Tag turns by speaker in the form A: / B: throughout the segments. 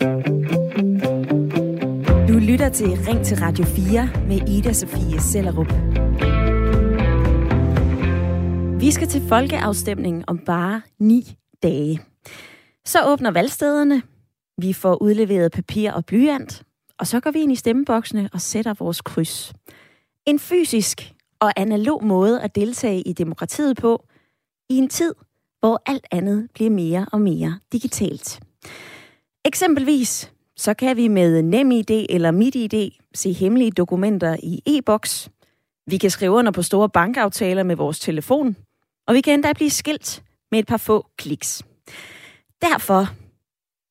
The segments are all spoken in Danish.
A: Du lytter til Ring til Radio 4 med Ida Sofie Sellerup. Vi skal til folkeafstemning om bare ni dage. Så åbner valgstederne, vi får udleveret papir og blyant, og så går vi ind i stemmeboksene og sætter vores kryds. En fysisk og analog måde at deltage i demokratiet på, i en tid, hvor alt andet bliver mere og mere digitalt. Eksempelvis så kan vi med NemID eller MitID se hemmelige dokumenter i e-boks. Vi kan skrive under på store bankaftaler med vores telefon, og vi kan endda blive skilt med et par få kliks. Derfor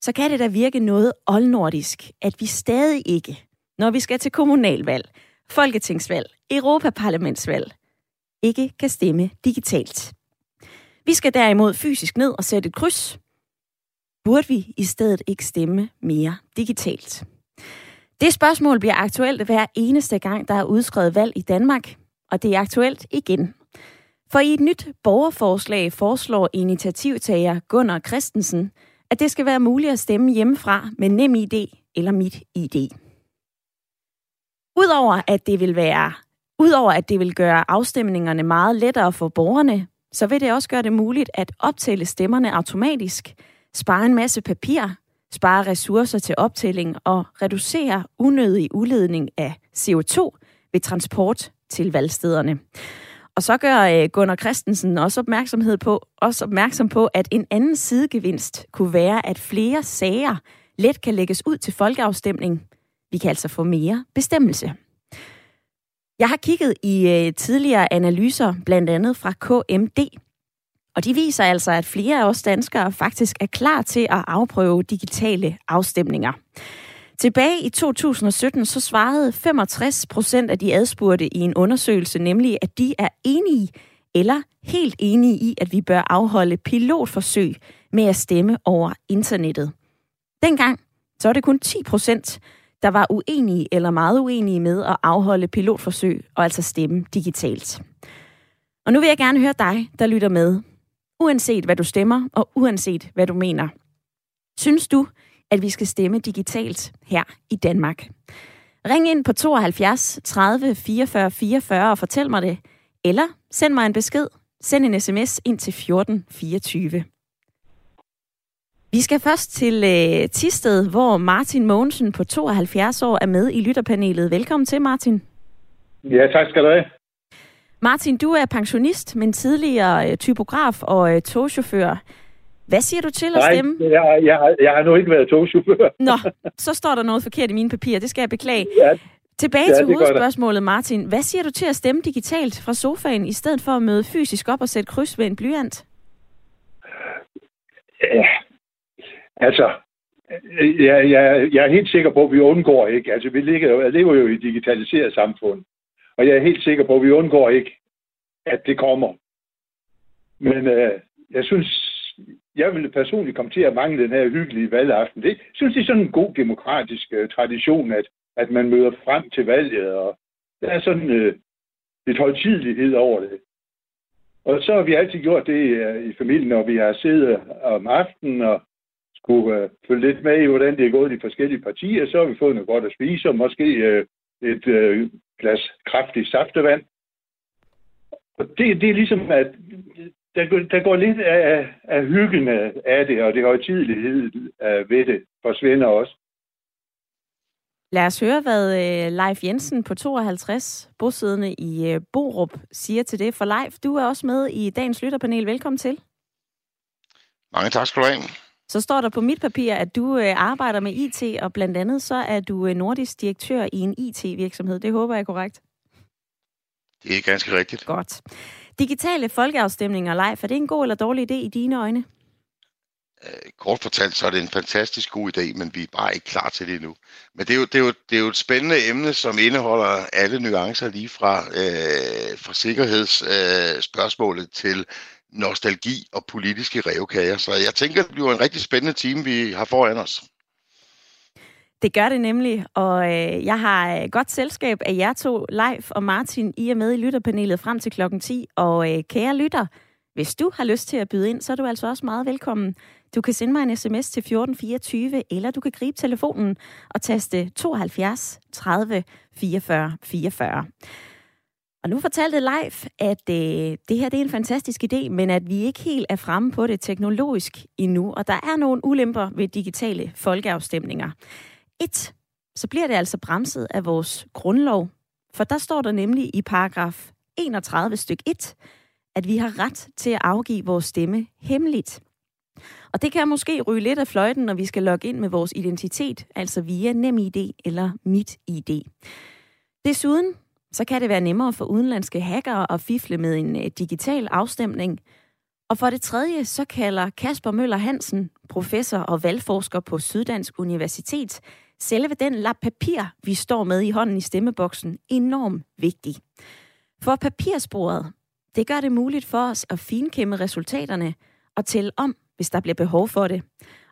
A: så kan det da virke noget oldnordisk, at vi stadig ikke, når vi skal til kommunalvalg, folketingsvalg, europaparlamentsvalg, ikke kan stemme digitalt. Vi skal derimod fysisk ned og sætte et kryds. Burde vi i stedet ikke stemme mere digitalt? Det spørgsmål bliver aktuelt hver eneste gang, der er udskrevet valg i Danmark, og det er aktuelt igen. For i et nyt borgerforslag foreslår initiativtager Gunnar Christensen, at det skal være muligt at stemme hjemmefra med nem ID eller mit ID. Udover at det vil være Udover at det vil gøre afstemningerne meget lettere for borgerne, så vil det også gøre det muligt at optælle stemmerne automatisk, spare en masse papir, spare ressourcer til optælling og reducere unødig udledning af CO2 ved transport til valgstederne. Og så gør øh, Gunnar Christensen også, opmærksomhed på, også opmærksom på, at en anden sidegevinst kunne være, at flere sager let kan lægges ud til folkeafstemning. Vi kan altså få mere bestemmelse. Jeg har kigget i øh, tidligere analyser, blandt andet fra KMD, og de viser altså, at flere af os danskere faktisk er klar til at afprøve digitale afstemninger. Tilbage i 2017 så svarede 65 procent af de adspurgte i en undersøgelse nemlig, at de er enige eller helt enige i, at vi bør afholde pilotforsøg med at stemme over internettet. Dengang så var det kun 10 procent, der var uenige eller meget uenige med at afholde pilotforsøg og altså stemme digitalt. Og nu vil jeg gerne høre dig, der lytter med. Uanset hvad du stemmer, og uanset hvad du mener. Synes du, at vi skal stemme digitalt her i Danmark? Ring ind på 72 30 44 44 og fortæl mig det. Eller send mig en besked. Send en sms ind til 14 24. Vi skal først til øh, Tisted, hvor Martin Mogensen på 72 år er med i lytterpanelet. Velkommen til, Martin.
B: Ja, tak skal du have.
A: Martin, du er pensionist, men tidligere øh, typograf og øh, togchauffør. Hvad siger du til at
B: Nej,
A: stemme?
B: jeg, jeg, jeg har nu ikke været togchauffør.
A: Nå, så står der noget forkert i mine papirer. Det skal jeg beklage.
B: Ja,
A: Tilbage
B: Ja,
A: til hovedspørgsmålet, Martin. Hvad siger du til at stemme digitalt fra sofaen, i stedet for at møde fysisk op og sætte kryds ved en blyant?
B: ja. Altså, jeg, jeg, jeg er helt sikker på, at vi undgår ikke. Altså, vi ligger, lever jo i et digitaliseret samfund. Og jeg er helt sikker på, at vi undgår ikke, at det kommer. Men øh, jeg synes, jeg ville personligt komme til at mangle den her hyggelige valgaften. Det synes det er sådan en god demokratisk øh, tradition, at, at man møder frem til valget, og der er sådan øh, lidt højtidelighed over det. Og så har vi altid gjort det øh, i familien, når vi har siddet øh, om aftenen og skulle øh, følge lidt med i, hvordan det er gået i de forskellige partier. Så har vi fået noget godt at spise, og måske øh, et øh, glas kraftig saftevand. Og det, det er ligesom, at der, går- der går lidt af, af hyggen af af det, og det højtidelighed øh, ved det forsvinder også.
A: Lad os høre, hvad øh, Leif Jensen på 52, bosiddende i øh, Borup, siger til det. For Leif, du er også med i dagens lytterpanel. Velkommen til.
C: Mange tak skal du have.
A: Så står der på mit papir, at du øh, arbejder med IT, og blandt andet så er du øh, nordisk direktør i en IT-virksomhed. Det håber jeg er korrekt.
C: Det er ganske rigtigt.
A: Godt. Digitale folkeafstemninger, Leif, er det en god eller dårlig idé i dine øjne?
C: Øh, Kort fortalt, så er det en fantastisk god idé, men vi er bare ikke klar til det endnu. Men det er jo, det er jo, det er jo et spændende emne, som indeholder alle nuancer lige fra, øh, fra sikkerhedsspørgsmålet øh, til nostalgi og politiske revkager. Så jeg tænker, det bliver en rigtig spændende time, vi har foran os.
A: Det gør det nemlig, og øh, jeg har øh, godt selskab af jer to, Leif og Martin. I er med i lytterpanelet frem til klokken 10, og øh, kære lytter, Hvis du har lyst til at byde ind, så er du altså også meget velkommen. Du kan sende mig en sms til 1424, eller du kan gribe telefonen og taste 72 30 44 44. Og nu fortalte Leif, at øh, det her det er en fantastisk idé, men at vi ikke helt er fremme på det teknologisk endnu, og der er nogle ulemper ved digitale folkeafstemninger. Et, så bliver det altså bremset af vores grundlov, for der står der nemlig i paragraf 31 styk 1, at vi har ret til at afgive vores stemme hemmeligt. Og det kan måske ryge lidt af fløjten, når vi skal logge ind med vores identitet, altså via NemID eller MitID. Desuden så kan det være nemmere for udenlandske hackere at fifle med en øh, digital afstemning. Og for det tredje, så kalder Kasper Møller Hansen, professor og valgforsker på Syddansk Universitet, selve den lap papir, vi står med i hånden i stemmeboksen, enormt vigtig. For papirsporet, det gør det muligt for os at finkæmme resultaterne og tælle om, hvis der bliver behov for det.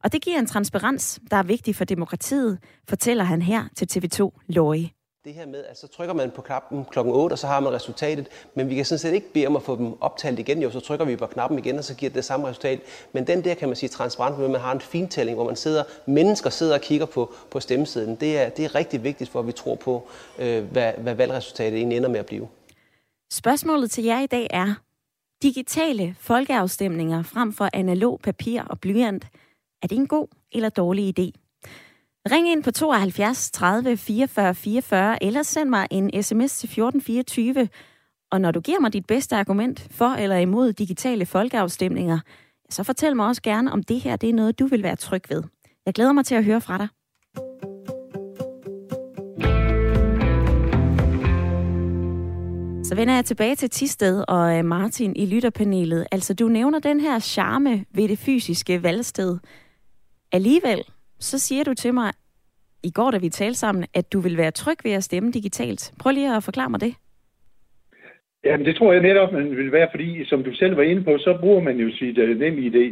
A: Og det giver en transparens, der er vigtig for demokratiet, fortæller han her til TV2 Løje
D: det her med, at så trykker man på knappen klokken 8, og så har man resultatet, men vi kan sådan set ikke bede om at få dem optalt igen, jo, så trykker vi på knappen igen, og så giver det det samme resultat. Men den der, kan man sige, transparent, hvor man har en fintælling, hvor man sidder, mennesker sidder og kigger på, på stemmesiden, det er, det er rigtig vigtigt for, at vi tror på, øh, hvad, hvad valgresultatet egentlig ender med at blive.
A: Spørgsmålet til jer i dag er, digitale folkeafstemninger frem for analog papir og blyant, er det en god eller dårlig idé? Ring ind på 72 30 44 44, eller send mig en sms til 1424. Og når du giver mig dit bedste argument for eller imod digitale folkeafstemninger, så fortæl mig også gerne, om det her det er noget, du vil være tryg ved. Jeg glæder mig til at høre fra dig. Så vender jeg tilbage til Tisted og øh, Martin i lytterpanelet. Altså, du nævner den her charme ved det fysiske valgsted. Alligevel, så siger du til mig i går, da vi talte sammen, at du vil være tryg ved at stemme digitalt. Prøv lige at forklare mig det.
B: Jamen, det tror jeg netop, man vil være, fordi som du selv var inde på, så bruger man jo sit uh, nem idé.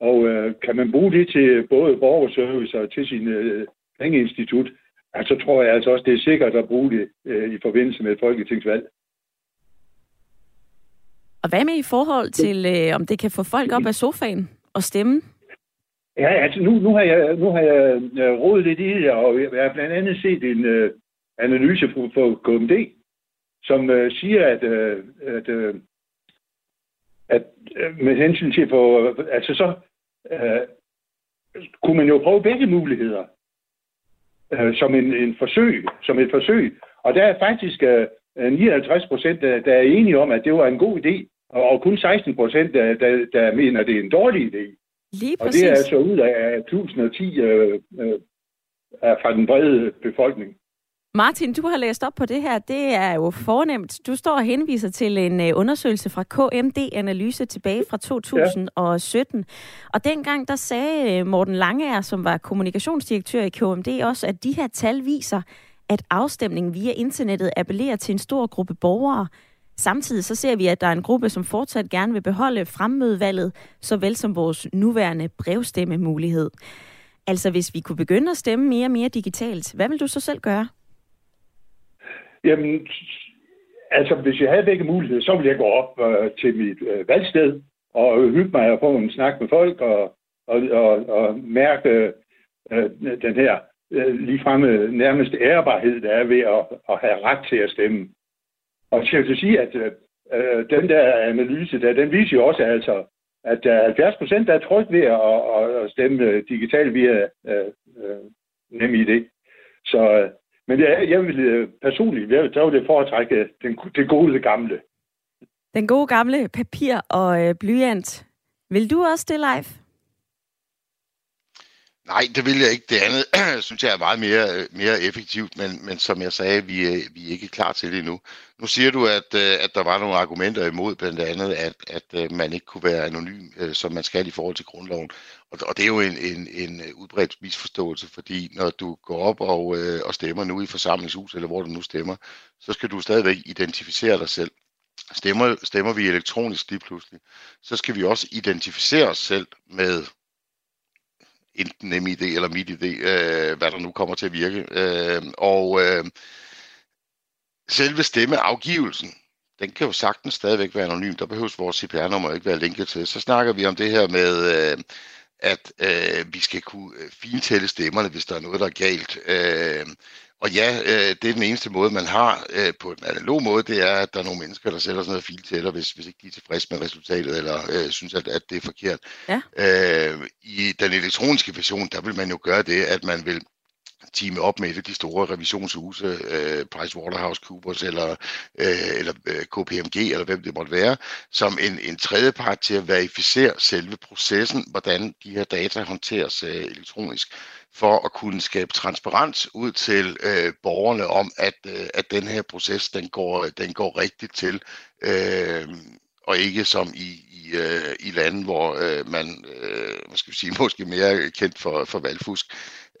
B: Og uh, kan man bruge det til både borgerservice og til sin uh, pengeinstitut, altså tror jeg altså også, det er sikkert at bruge det uh, i forbindelse med et folketingsvalg.
A: Og hvad med i forhold til, uh, om det kan få folk op af sofaen og stemme?
B: Ja, altså nu, nu har jeg, nu har jeg øh, rodet lidt i det, og jeg har blandt andet set en øh, analyse på, på KMD, som øh, siger, at, øh, at, øh, at øh, med hensyn til, for, øh, altså så øh, kunne man jo prøve begge muligheder øh, som en, en forsøg, som et forsøg. Og der er faktisk øh, 59 procent, der, der er enige om, at det var en god idé, og, og kun 16 procent, der, der, der mener, at det er en dårlig idé.
A: Lige præcis.
B: Og det er altså ud af 1010 øh, øh, fra den brede befolkning.
A: Martin, du har læst op på det her. Det er jo fornemt. Du står og henviser til en øh, undersøgelse fra KMD-analyse tilbage fra 2017. Ja. Og dengang der sagde øh, Morten Langeær, som var kommunikationsdirektør i KMD, også, at de her tal viser, at afstemningen via internettet appellerer til en stor gruppe borgere, Samtidig så ser vi, at der er en gruppe, som fortsat gerne vil beholde fremmødevalget, såvel som vores nuværende brevstemmemulighed. Altså hvis vi kunne begynde at stemme mere og mere digitalt, hvad vil du så selv gøre?
B: Jamen, altså hvis jeg havde begge muligheder, så ville jeg gå op øh, til mit øh, valgsted og hygge mig og få en snak med folk og, og, og, og mærke øh, den her øh, ligefremme nærmest ærbarhed, der er ved at, at have ret til at stemme. Og jeg vil sige, at øh, øh, den der analyse, der, den viser jo også, altså, at der er 70 procent, der er trygt ved at, at, at stemme øh, digitalt via øh, øh, NemID. Så, øh, men jeg, jeg vil øh, personligt, jeg vil, tage det foretrække den, det gode gamle.
A: Den gode gamle papir og øh, blyant. Vil du også det live?
C: Nej, det vil jeg ikke. Det andet synes jeg er meget mere, øh, mere effektivt, men, men som jeg sagde, vi er, vi er ikke klar til det endnu. Nu siger du, at, øh, at der var nogle argumenter imod, blandt andet, at, at man ikke kunne være anonym, som man skal i forhold til grundloven. Og, og det er jo en, en, en udbredt misforståelse, fordi når du går op og, og stemmer nu i forsamlingshus, eller hvor du nu stemmer, så skal du stadigvæk identificere dig selv. Stemmer, stemmer vi elektronisk lige pludselig, så skal vi også identificere os selv med enten NemID eller MitID, øh, hvad der nu kommer til at virke. Øh, og øh, selve stemmeafgivelsen, den kan jo sagtens stadigvæk være anonym. Der behøves vores CPR-nummer ikke være linket til. Så snakker vi om det her med, øh, at øh, vi skal kunne øh, fintælle stemmerne, hvis der er noget, der er galt. Øh, og ja, øh, det er den eneste måde, man har øh, på en analog måde, det er, at der er nogle mennesker, der sætter sådan noget filtæller, hvis, hvis ikke de er tilfredse med resultatet, eller øh, synes, at, at det er forkert.
A: Ja.
C: Øh, I den elektroniske version, der vil man jo gøre det, at man vil teame op med et af de store revisionshuse, øh, PricewaterhouseCoopers eller, øh, eller øh, KPMG, eller hvem det måtte være, som en, en tredje part til at verificere selve processen, hvordan de her data håndteres øh, elektronisk, for at kunne skabe transparens ud til øh, borgerne om, at, øh, at den her proces, den går, den går rigtigt til, øh, og ikke som i, i, øh, i lande, hvor øh, man, øh, hvad skal vi sige, måske mere kendt for, for valgfusk,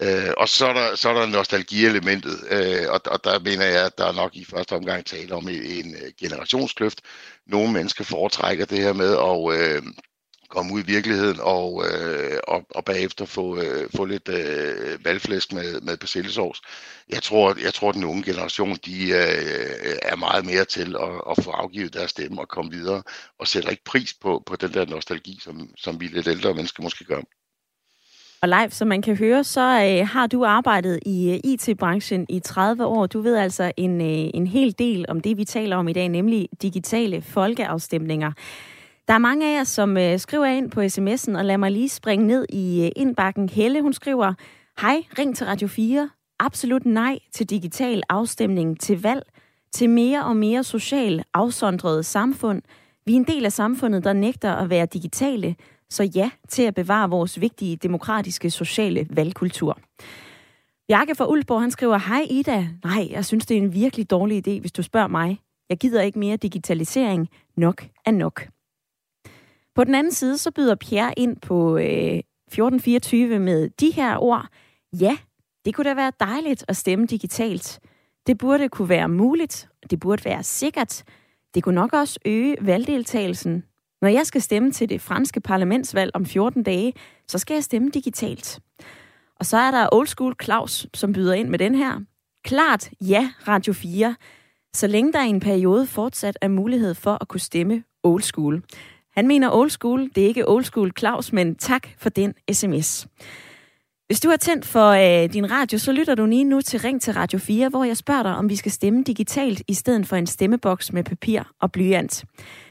C: Øh, og så er der, så er der nostalgielementet, øh, og, og der mener jeg, at der er nok i første omgang tale om en, en generationskløft. Nogle mennesker foretrækker det her med at øh, komme ud i virkeligheden og, øh, og, og bagefter få, øh, få lidt øh, valgflæsk med, med persillesovs. Jeg tror, jeg tror, at den unge generation de øh, er meget mere til at, at få afgivet deres stemme og komme videre, og sætter ikke pris på, på den der nostalgi, som, som vi lidt ældre mennesker måske gør.
A: Og live, som man kan høre, så øh, har du arbejdet i øh, IT-branchen i 30 år. Du ved altså en, øh, en hel del om det, vi taler om i dag, nemlig digitale folkeafstemninger. Der er mange af jer, som øh, skriver ind på sms'en, og lad mig lige springe ned i øh, indbakken. Helle, hun skriver, Hej, ring til Radio 4. Absolut nej til digital afstemning til valg, til mere og mere social afsondrede samfund. Vi er en del af samfundet, der nægter at være digitale, så ja til at bevare vores vigtige demokratiske sociale valgkultur. Bjarke fra Ulfborg, han skriver, Hej Ida. Nej, jeg synes, det er en virkelig dårlig idé, hvis du spørger mig. Jeg gider ikke mere digitalisering. Nok er nok. På den anden side, så byder Pierre ind på øh, 1424 med de her ord. Ja, det kunne da være dejligt at stemme digitalt. Det burde kunne være muligt. Det burde være sikkert. Det kunne nok også øge valgdeltagelsen. Når jeg skal stemme til det franske parlamentsvalg om 14 dage, så skal jeg stemme digitalt. Og så er der Old School Claus, som byder ind med den her. Klart ja, Radio 4, så længe der i en periode fortsat er mulighed for at kunne stemme old school. Han mener old school, det er ikke old school Claus, men tak for den sms. Hvis du har tændt for øh, din radio, så lytter du lige nu til Ring til Radio 4, hvor jeg spørger dig, om vi skal stemme digitalt i stedet for en stemmeboks med papir og blyant.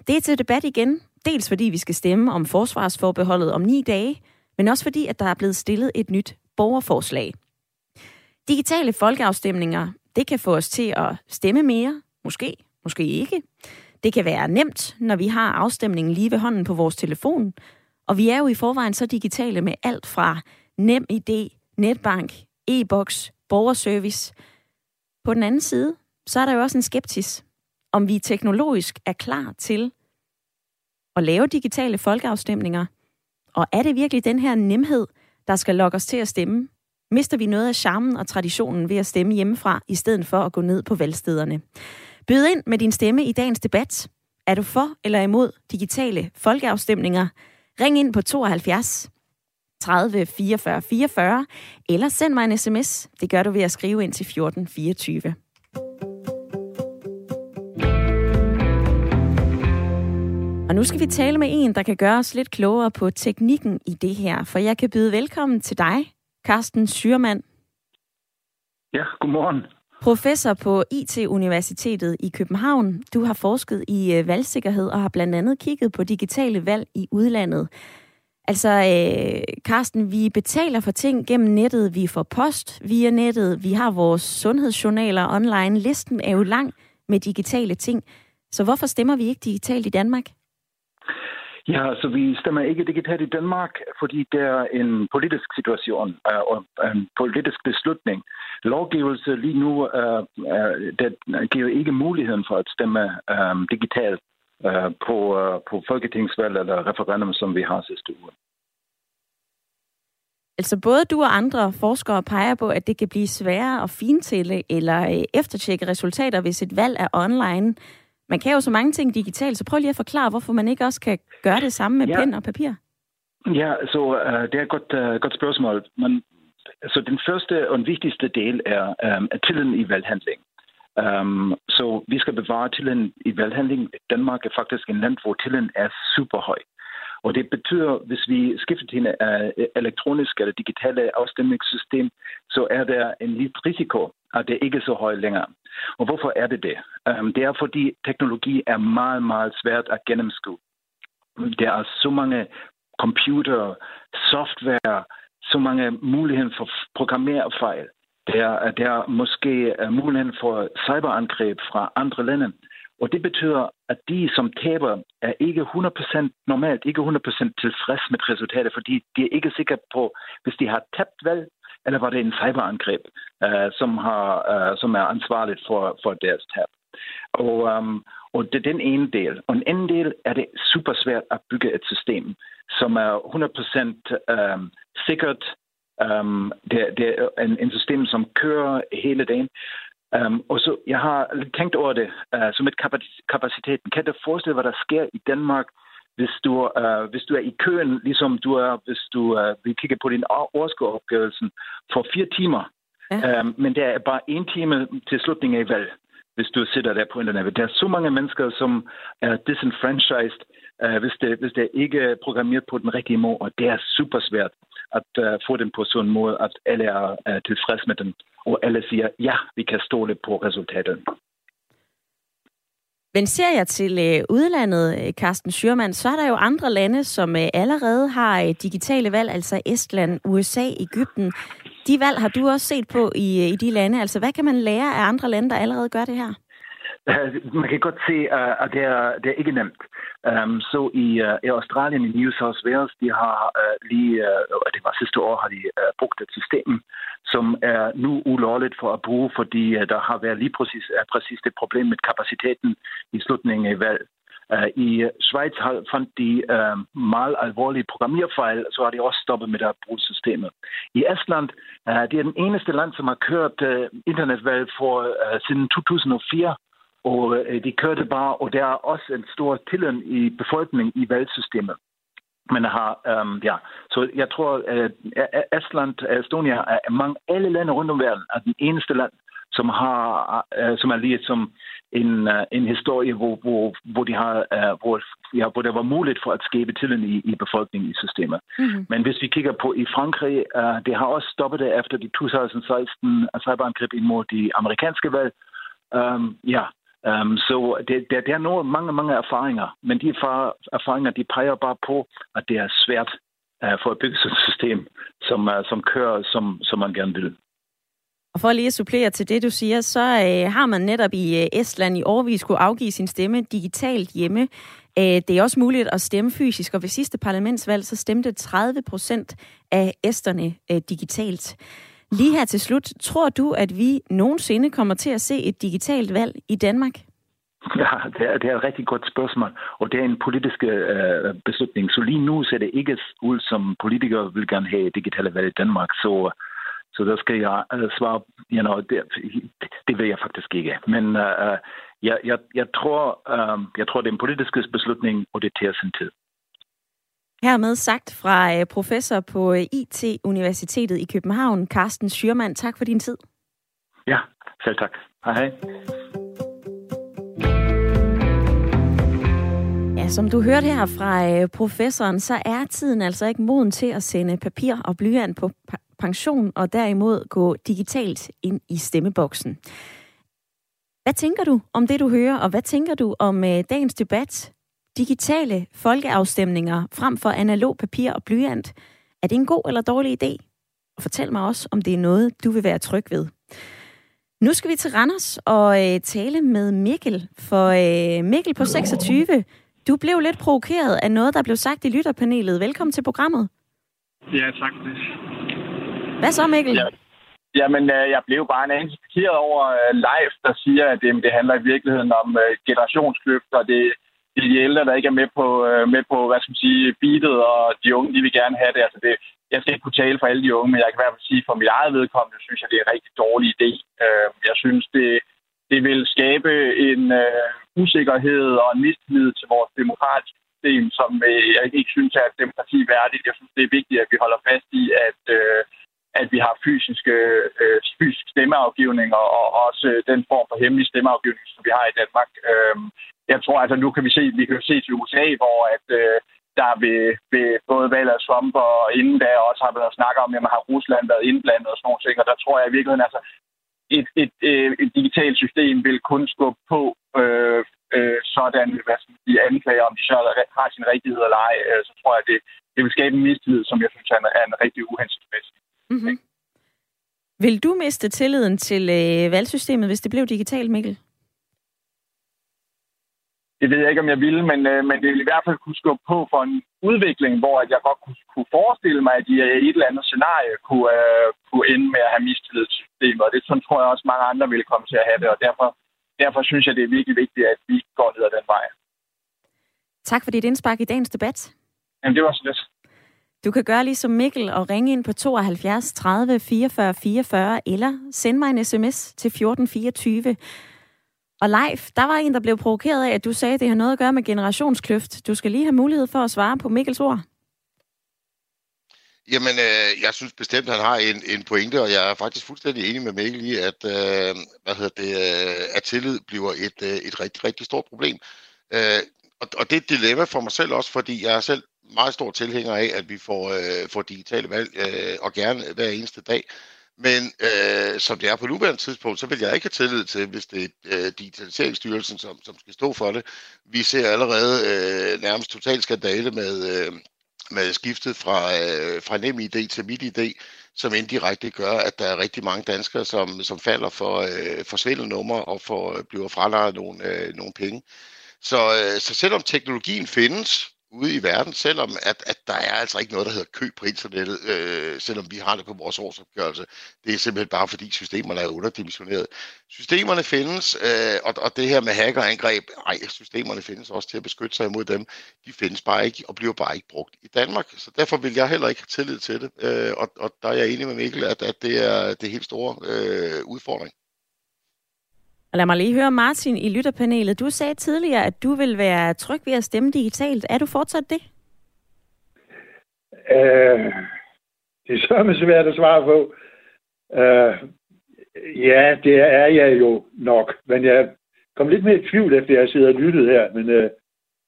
A: Det er til debat igen. Dels fordi vi skal stemme om forsvarsforbeholdet om ni dage, men også fordi, at der er blevet stillet et nyt borgerforslag. Digitale folkeafstemninger, det kan få os til at stemme mere, måske, måske ikke. Det kan være nemt, når vi har afstemningen lige ved hånden på vores telefon, og vi er jo i forvejen så digitale med alt fra nem idé, netbank, e-boks, borgerservice. På den anden side, så er der jo også en skeptis, om vi teknologisk er klar til at lave digitale folkeafstemninger? Og er det virkelig den her nemhed, der skal lokke os til at stemme? Mister vi noget af charmen og traditionen ved at stemme hjemmefra, i stedet for at gå ned på valgstederne? Byd ind med din stemme i dagens debat. Er du for eller imod digitale folkeafstemninger? Ring ind på 72 30 44 44, eller send mig en sms. Det gør du ved at skrive ind til 14 24. Og nu skal vi tale med en, der kan gøre os lidt klogere på teknikken i det her. For jeg kan byde velkommen til dig, Carsten Syrmand.
E: Ja, godmorgen.
A: Professor på IT-universitetet i København. Du har forsket i øh, valgsikkerhed og har blandt andet kigget på digitale valg i udlandet. Altså, øh, vi betaler for ting gennem nettet. Vi får post via nettet. Vi har vores sundhedsjournaler online. Listen er jo lang med digitale ting. Så hvorfor stemmer vi ikke digitalt i Danmark?
E: Ja, så vi stemmer ikke digitalt i Danmark, fordi det er en politisk situation øh, og øh, en politisk beslutning. Lovgivelse lige nu uh, uh, det giver ikke muligheden for at stemme um, digitalt uh, på, uh, på folketingsvalg eller referendum, som vi har sidste uge.
A: Altså både du og andre forskere peger på, at det kan blive sværere at fintælle eller eftertjekke resultater, hvis et valg er online. Man kan jo så mange ting digitalt, så prøv lige at forklare, hvorfor man ikke også kan gøre det samme med ja. pen og papir.
E: Ja, så uh, det er et godt, uh, godt spørgsmål. Men, så den første og vigtigste del er um, tilliden i valghandling. Um, Så vi skal bevare tilliden i valghandling. Danmark er faktisk en land, hvor tilliden er super høj. Og det betyder, hvis vi skifter til en uh, elektronisk eller digitale øh, afstemningssystem, så er der en lidt risiko, at det ikke er så højt længere. Og hvorfor er det det? Um, det er fordi teknologi er meget, meget svært at gennemskue. Der er så mange computer, software, så mange muligheder for programmerfejl. Der, der er måske øh, muligheden for cyberangreb fra andre lande. Og det betyder, at de, som taber, er ikke 100% normalt, ikke 100% tilfreds med resultatet, fordi de er ikke sikre på, hvis de har tabt valg, eller var det en cyberangreb, øh, som, har, øh, som er ansvarligt for, for deres tab. Og, øhm, og det er den ene del. Og den anden del er det super svært at bygge et system, som er 100% um, øhm, sikkert. Um, det, det er en, en system, som kører hele dagen. Um, og så, jeg har tænkt over det uh, som et kapaciteten. Kan du forestille, hvad der sker i Danmark, hvis du, uh, hvis du er i køen, ligesom du er, hvis du uh, vil kigge på din årskeopgørelsen for fire timer, ja. um, men der er bare en time til slutningen af valg, hvis du sidder der på internet. Der er så mange mennesker, som er disenfranchised, uh, hvis, det, hvis det ikke er programmeret på den rigtige måde, og det er super svært at uh, få dem på sådan en måde, at alle er uh, tilfreds med den og alle siger, ja, vi kan stole på resultatet.
A: Men ser jeg til øh, udlandet, øh, Carsten Schürmann, så er der jo andre lande, som øh, allerede har øh, digitale valg, altså Estland, USA, Ægypten. De valg har du også set på i, øh, i de lande. Altså, hvad kan man lære af andre lande, der allerede gør det her?
E: Øh, man kan godt se, øh, at det er, det er ikke nemt. Um, så i, uh, i Australien, i New South Wales, de har uh, lige, uh, det var sidste år, har de uh, brugt et system, som er nu ulovligt for at bruge, fordi uh, der har været lige præcis, uh, præcis det problem med kapaciteten i slutningen af valg. Uh, I Schweiz har, fandt de uh, meget alvorlige programmerfejl, så har de også stoppet med at bruge systemet. I Estland, uh, det er den eneste land, som har kørt uh, internetvalg for uh, siden 2004, og øh, de kørte bare, og der er også en stor tillid i befolkningen i valgsystemet. Men har, um, ja, så jeg tror, at uh, Estland, Estonia, er mange alle lande rundt om verden, er den eneste land, som har, som er lige som en, en historie, hvor, hvor, hvor, de har, hvor, ja, hvor der var muligt for at skabe tillid i, i befolkningen i systemet. Mm-hmm. Men hvis vi kigger på i Frankrig, uh, det har også stoppet det efter de 2016 cyberangreb imod de amerikanske valg. Um, ja, Um, så det, der, der er noget, mange, mange erfaringer, men de erfaringer de peger bare på, at det er svært uh, for at bygge et system, som, uh, som kører, som, som man gerne vil.
A: Og for lige at supplere til det, du siger, så øh, har man netop i øh, Estland i årvis kunne afgive sin stemme digitalt hjemme. Øh, det er også muligt at stemme fysisk, og ved sidste parlamentsvalg, så stemte 30 procent af esterne øh, digitalt. Lige her til slut, tror du, at vi nogensinde kommer til at se et digitalt valg i Danmark?
E: Ja, det er, det er et rigtig godt spørgsmål, og det er en politisk øh, beslutning. Så lige nu ser det ikke ud, som politikere vil gerne have digitale valg i Danmark. Så, så der skal jeg øh, svare, you know, det, det vil jeg faktisk ikke. Men øh, øh, jeg, jeg, jeg, tror, øh, jeg tror, det er en politisk beslutning, og det tager sin tid.
A: Hermed sagt fra øh, professor på øh, IT-universitetet i København, Carsten Schürmann. Tak for din tid.
E: Ja, selv tak. Hej hej.
A: Ja, som du hørte her fra øh, professoren, så er tiden altså ikke moden til at sende papir og blyant på pension, og derimod gå digitalt ind i stemmeboksen. Hvad tænker du om det, du hører, og hvad tænker du om dagens debat? Digitale folkeafstemninger frem for analog papir og blyant. Er det en god eller dårlig idé? Og fortæl mig også, om det er noget, du vil være tryg ved. Nu skal vi til Randers og øh, tale med Mikkel. For øh, Mikkel på 26, du blev lidt provokeret af noget, der blev sagt i lytterpanelet. Velkommen til programmet.
F: Ja, tak for det.
A: Hvad så, Mikkel? Ja.
F: Jamen, øh, jeg blev bare en anelse over øh, live, der siger, at det, det handler i virkeligheden om øh, generationskløft, og det, det er de ældre, der ikke er med på, øh, med på hvad skal man sige, beatet, og de unge, de vil gerne have det. Altså det. Jeg skal ikke kunne tale for alle de unge, men jeg kan i hvert fald sige, for mit eget vedkommende, synes jeg, det er en rigtig dårlig idé. Øh, jeg synes, det, det vil skabe en øh, usikkerhed og en mistillid til vores demokratiske system, som øh, jeg ikke synes er et demokrati værdigt. Jeg synes, det er vigtigt, at vi holder fast i, at, øh, at vi har fysiske, øh, fysisk stemmeafgivning og, og også den form for hemmelig stemmeafgivning, som vi har i Danmark. Øh, jeg tror, altså nu kan vi se, vi kan se til USA, hvor at øh, der ved, ved både valget af Trump og inden da også har været snakket om, at har Rusland været indblandet og sådan nogle ting, og der tror jeg i virkeligheden, altså et, et, et, et digitalt system vil kun skubbe på øh, øh, sådan, hvad skal man sige, anklager, om de så har sin rigtighed eller ej, øh, så tror jeg, det, det vil skabe en mistillid, som jeg synes er en, er en rigtig uhensigtsmæssig. Mm-hmm.
A: Vil du miste tilliden til øh, valgsystemet, hvis det blev digitalt, Mikkel?
F: Det ved jeg ikke, om jeg ville, men, øh, men det vil i hvert fald kunne skubbe på for en udvikling, hvor at jeg godt kunne, kunne forestille mig, at de i et eller andet scenarie kunne, øh, kunne ende med at have mistillid til systemet. Og det sådan tror jeg også, mange andre vil komme til at have det, og derfor, derfor synes jeg, det er virkelig vigtigt, at vi går ned ad den vej.
A: Tak for dit indspark i dagens debat.
F: Jamen, det var så lidt.
A: Du kan gøre ligesom Mikkel og ringe ind på 72 30 44 44, eller sende mig en sms til 1424. Og live, der var en, der blev provokeret af, at du sagde, at det har noget at gøre med generationskløft. Du skal lige have mulighed for at svare på Mikkels ord.
C: Jamen, øh, jeg synes bestemt, at han har en, en pointe, og jeg er faktisk fuldstændig enig med Mikkel i, at, øh, hvad hedder det, øh, at tillid bliver et, øh, et rigtig, rigtig stort problem. Øh, og, og det er et dilemma for mig selv også, fordi jeg er selv meget stor tilhænger af, at vi får, øh, får digitale valg, øh, og gerne hver eneste dag. Men øh, som det er på nuværende tidspunkt, så vil jeg ikke have tillid til, hvis det er øh, Digitaliseringsstyrelsen, som, som skal stå for det. Vi ser allerede øh, nærmest total skandale med, øh, med skiftet fra, øh, fra NemID til MitID, som indirekte gør, at der er rigtig mange danskere, som, som falder for, øh, for svindelnummer og for, øh, bliver fralejet nogle, øh, nogle penge. Så, øh, så selvom teknologien findes, ude i verden, selvom at, at der er altså ikke noget, der hedder køb på internettet, øh, selvom vi har det på vores årsopgørelse. Det er simpelthen bare fordi systemerne er underdimensioneret. Systemerne findes, øh, og, og det her med hackerangreb, ej, systemerne findes også til at beskytte sig imod dem. De findes bare ikke og bliver bare ikke brugt i Danmark. Så derfor vil jeg heller ikke have tillid til det. Øh, og, og der er jeg enig med Mikkel, at, at det er det helt store øh, udfordring.
A: Og lad mig lige høre Martin i lytterpanelet. Du sagde tidligere, at du vil være tryg ved at stemme digitalt. Er du fortsat det?
B: Øh, det er så svært at svare på. Øh, ja, det er jeg jo nok. Men jeg kom lidt mere i tvivl, efter jeg sidder og lyttet her. Men øh,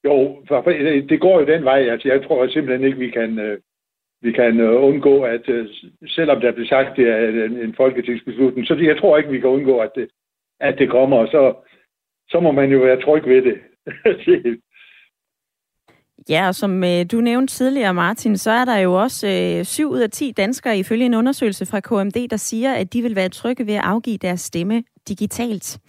B: jo, for, øh, det går jo den vej. Altså, jeg tror simpelthen ikke, vi kan, øh, vi kan øh, undgå, at øh, selvom der bliver sagt, det er en, en folketingsbeslutning, så jeg tror ikke, vi kan undgå, at det, at det kommer, og så, så må man jo være tryg ved det.
A: Ja, og som øh, du nævnte tidligere, Martin, så er der jo også øh, 7 ud af 10 danskere ifølge en undersøgelse fra KMD, der siger, at de vil være trygge ved at afgive deres stemme digitalt.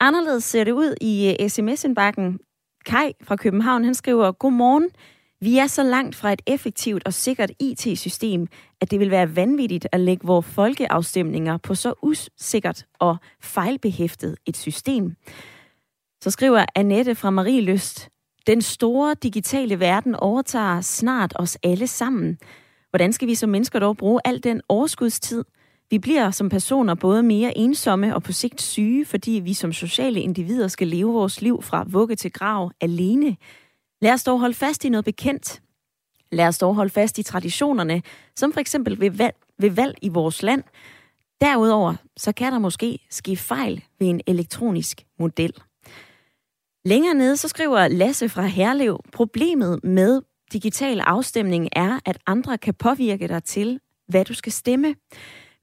A: Anderledes ser det ud i øh, sms-indbakken. Kai fra København, han skriver, Godmorgen. Vi er så langt fra et effektivt og sikkert IT-system, at det vil være vanvittigt at lægge vores folkeafstemninger på så usikkert og fejlbehæftet et system. Så skriver Annette fra Marie Lyst, den store digitale verden overtager snart os alle sammen. Hvordan skal vi som mennesker dog bruge al den overskudstid? Vi bliver som personer både mere ensomme og på sigt syge, fordi vi som sociale individer skal leve vores liv fra vugge til grav alene. Lad os dog holde fast i noget bekendt. Lad os dog holde fast i traditionerne, som for eksempel ved valg, ved valg i vores land. Derudover så kan der måske ske fejl ved en elektronisk model. Længere nede så skriver Lasse fra Herlev, problemet med digital afstemning er, at andre kan påvirke dig til, hvad du skal stemme.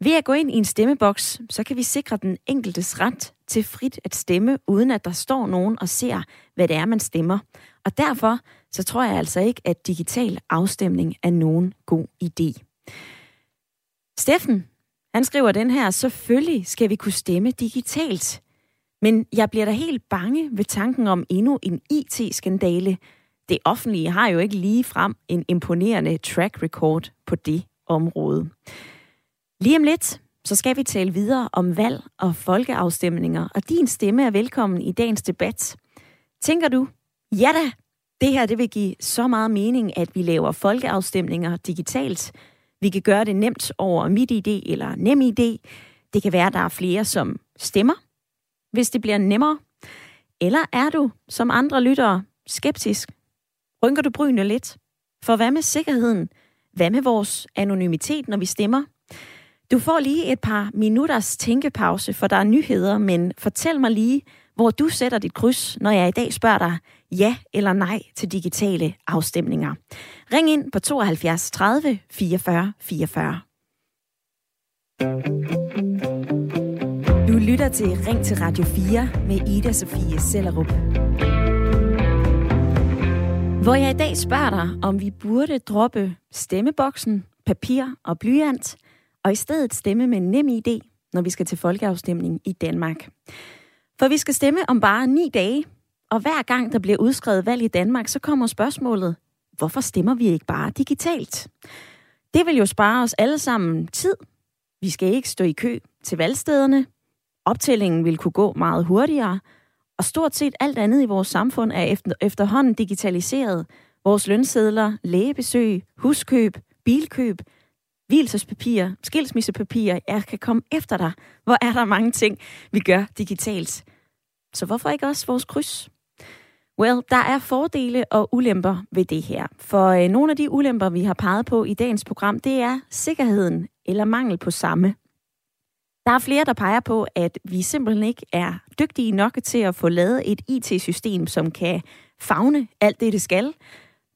A: Ved at gå ind i en stemmeboks, så kan vi sikre den enkeltes ret til frit at stemme, uden at der står nogen og ser, hvad det er, man stemmer. Og derfor så tror jeg altså ikke, at digital afstemning er nogen god idé. Steffen, han skriver den her, selvfølgelig skal vi kunne stemme digitalt. Men jeg bliver da helt bange ved tanken om endnu en IT-skandale. Det offentlige har jo ikke lige frem en imponerende track record på det område. Lige om lidt, så skal vi tale videre om valg og folkeafstemninger, og din stemme er velkommen i dagens debat. Tænker du, ja da, det her det vil give så meget mening, at vi laver folkeafstemninger digitalt. Vi kan gøre det nemt over MitID eller NemID. Det kan være, at der er flere, som stemmer, hvis det bliver nemmere. Eller er du, som andre lyttere, skeptisk? Rynker du brynene lidt? For hvad med sikkerheden? Hvad med vores anonymitet, når vi stemmer? Du får lige et par minutters tænkepause, for der er nyheder, men fortæl mig lige, hvor du sætter dit kryds, når jeg i dag spørger dig ja eller nej til digitale afstemninger. Ring ind på 72 30 44 44. Du lytter til Ring til Radio 4 med Ida Sofie Sellerup. Hvor jeg i dag spørger dig, om vi burde droppe stemmeboksen, papir og blyant, og i stedet stemme med nem idé, når vi skal til folkeafstemning i Danmark. For vi skal stemme om bare ni dage, og hver gang der bliver udskrevet valg i Danmark, så kommer spørgsmålet, hvorfor stemmer vi ikke bare digitalt? Det vil jo spare os alle sammen tid. Vi skal ikke stå i kø til valgstederne. Optællingen vil kunne gå meget hurtigere, og stort set alt andet i vores samfund er efter, efterhånden digitaliseret. Vores lønsedler, lægebesøg, huskøb, bilkøb, hvilesespapir, skilsmissepapir, jeg kan komme efter dig. Hvor er der mange ting, vi gør digitalt. Så hvorfor ikke også vores kryds? Well, der er fordele og ulemper ved det her. For øh, nogle af de ulemper, vi har peget på i dagens program, det er sikkerheden eller mangel på samme. Der er flere, der peger på, at vi simpelthen ikke er dygtige nok til at få lavet et IT-system, som kan fagne alt det, det skal.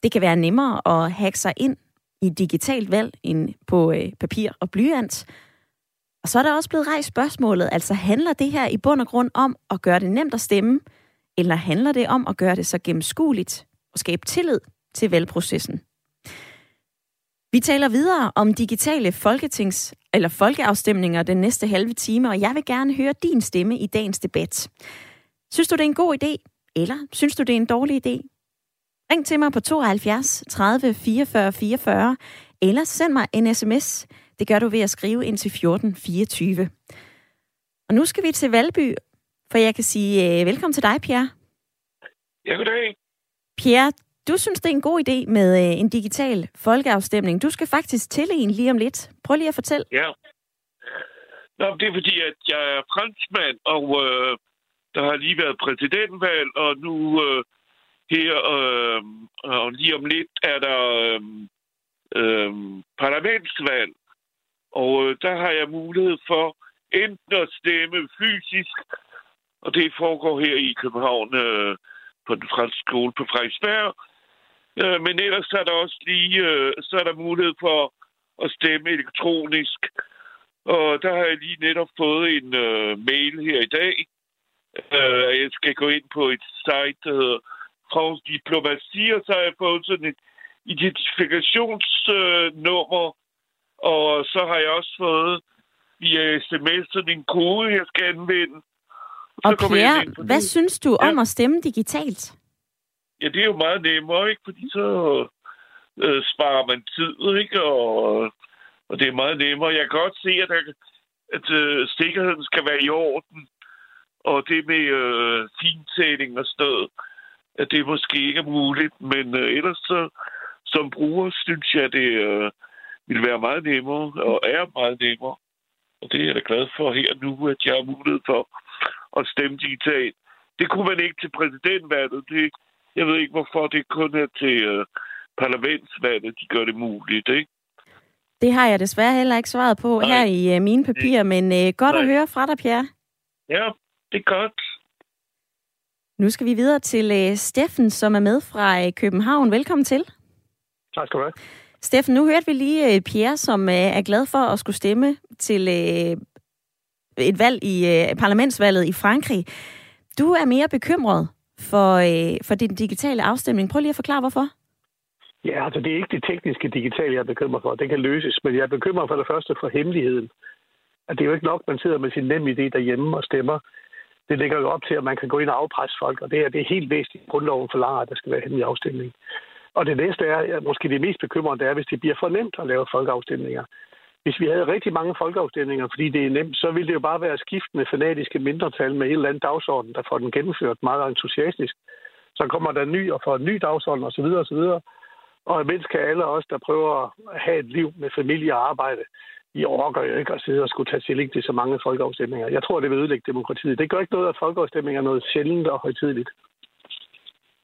A: Det kan være nemmere at hacke sig ind i digitalt valg end på øh, papir og blyant. Og så er der også blevet rejst spørgsmålet, altså handler det her i bund og grund om at gøre det nemt at stemme, eller handler det om at gøre det så gennemskueligt og skabe tillid til valgprocessen? Vi taler videre om digitale folketings- eller folkeafstemninger den næste halve time, og jeg vil gerne høre din stemme i dagens debat. Synes du, det er en god idé, eller synes du, det er en dårlig idé? Ring til mig på 72 30 44 44, eller send mig en sms. Det gør du ved at skrive ind til 14 24. Og nu skal vi til Valby, for jeg kan sige uh, velkommen til dig, Pierre.
G: Ja, goddag.
A: Pierre, du synes, det er en god idé med uh, en digital folkeafstemning. Du skal faktisk til en lige om lidt. Prøv lige at fortælle.
G: Ja. Nå, det er fordi, at jeg er franskmand, og øh, der har lige været præsidentvalg, og nu øh, her, øh, og lige om lidt er der øh, øh, parlamentsvalg. Og øh, der har jeg mulighed for enten at stemme fysisk, og det foregår her i København øh, på den franske skole på Frederiksberg. Øh, men ellers er der også lige øh, så er der mulighed for at stemme elektronisk. Og der har jeg lige netop fået en øh, mail her i dag. Øh, jeg skal gå ind på et site, der hedder France Diplomati, og så har jeg fået sådan et identifikationsnummer, øh, og så har jeg også fået via sms en kode, jeg skal anvende.
A: Og, og Pierre, hvad synes du ja. om at stemme digitalt?
G: Ja, det er jo meget nemmere, ikke? Fordi så øh, sparer man tid, ikke? Og, og det er meget nemmere. Jeg kan godt se, at, der, at øh, sikkerheden skal være i orden. Og det med øh, fintæling og sted, at det måske ikke er muligt. Men øh, ellers så, som bruger, synes jeg, det øh, vil være meget nemmere, og er meget nemmere. Og det er jeg da glad for her nu, at jeg har mulighed for at stemme digitalt. Det kunne man ikke til præsidentvalget. Det, jeg ved ikke, hvorfor det kun er til øh, parlamentsvalget, de gør det muligt, ikke?
A: Det har jeg desværre heller ikke svaret på Nej. her i uh, mine papirer, men uh, godt Nej. at høre fra dig, Pierre.
G: Ja, det er godt.
A: Nu skal vi videre til uh, Steffen, som er med fra uh, København. Velkommen til.
H: Tak skal du have.
A: Steffen, nu hørte vi lige uh, Pierre, som uh, er glad for at skulle stemme til uh, et valg i øh, parlamentsvalget i Frankrig. Du er mere bekymret for, øh, for den digitale afstemning. Prøv lige at forklare, hvorfor.
H: Ja, altså det er ikke det tekniske digitale, jeg er bekymret for. Det kan løses, men jeg er bekymret for det første for hemmeligheden. At det er jo ikke nok, at man sidder med sin nem idé derhjemme og stemmer. Det ligger jo op til, at man kan gå ind og afpresse folk, og det er, det er helt væsentligt. Grundloven forlanger, at der skal være hemmelig afstemning. Og det næste er, at måske det mest bekymrende, er, hvis det bliver for nemt at lave folkeafstemninger. Hvis vi havde rigtig mange folkeafstemninger, fordi det er nemt, så ville det jo bare være skiftende fanatiske mindretal med en eller anden dagsorden, der får den gennemført meget entusiastisk. Så kommer der en ny og får en ny dagsorden osv. osv. Og imens kan alle os, der prøver at have et liv med familie og arbejde, I overgår jo ikke at sidde og skulle tage stilling til så mange folkeafstemninger. Jeg tror, det vil ødelægge demokratiet. Det gør ikke noget, at folkeafstemninger er noget sjældent og højtidligt.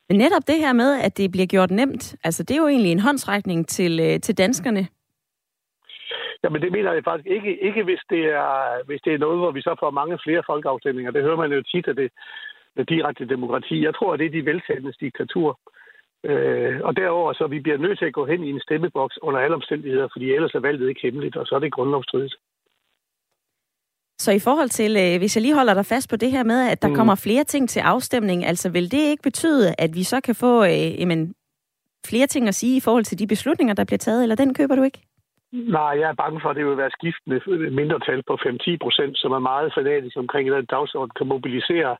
A: Men netop det her med, at det bliver gjort nemt, altså det er jo egentlig en håndsrækning til, øh, til danskerne.
H: Jamen det mener jeg faktisk ikke, ikke hvis, det er, hvis det er noget, hvor vi så får mange flere folkeafstemninger. Det hører man jo tit, at det er direkte demokrati. Jeg tror, at det er de veltagendes diktatur. Øh, og derover så vi bliver nødt til at gå hen i en stemmeboks under alle omstændigheder, fordi ellers er valget ikke hemmeligt, og så er det grundlovsstridigt.
A: Så i forhold til, øh, hvis jeg lige holder dig fast på det her med, at der mm. kommer flere ting til afstemning, altså vil det ikke betyde, at vi så kan få øh, jamen, flere ting at sige i forhold til de beslutninger, der bliver taget, eller den køber du ikke?
H: Nej, jeg er bange for, at det vil være skiftende mindretal på 5-10 procent, som er meget fanatisk omkring den dagsorden, kan mobilisere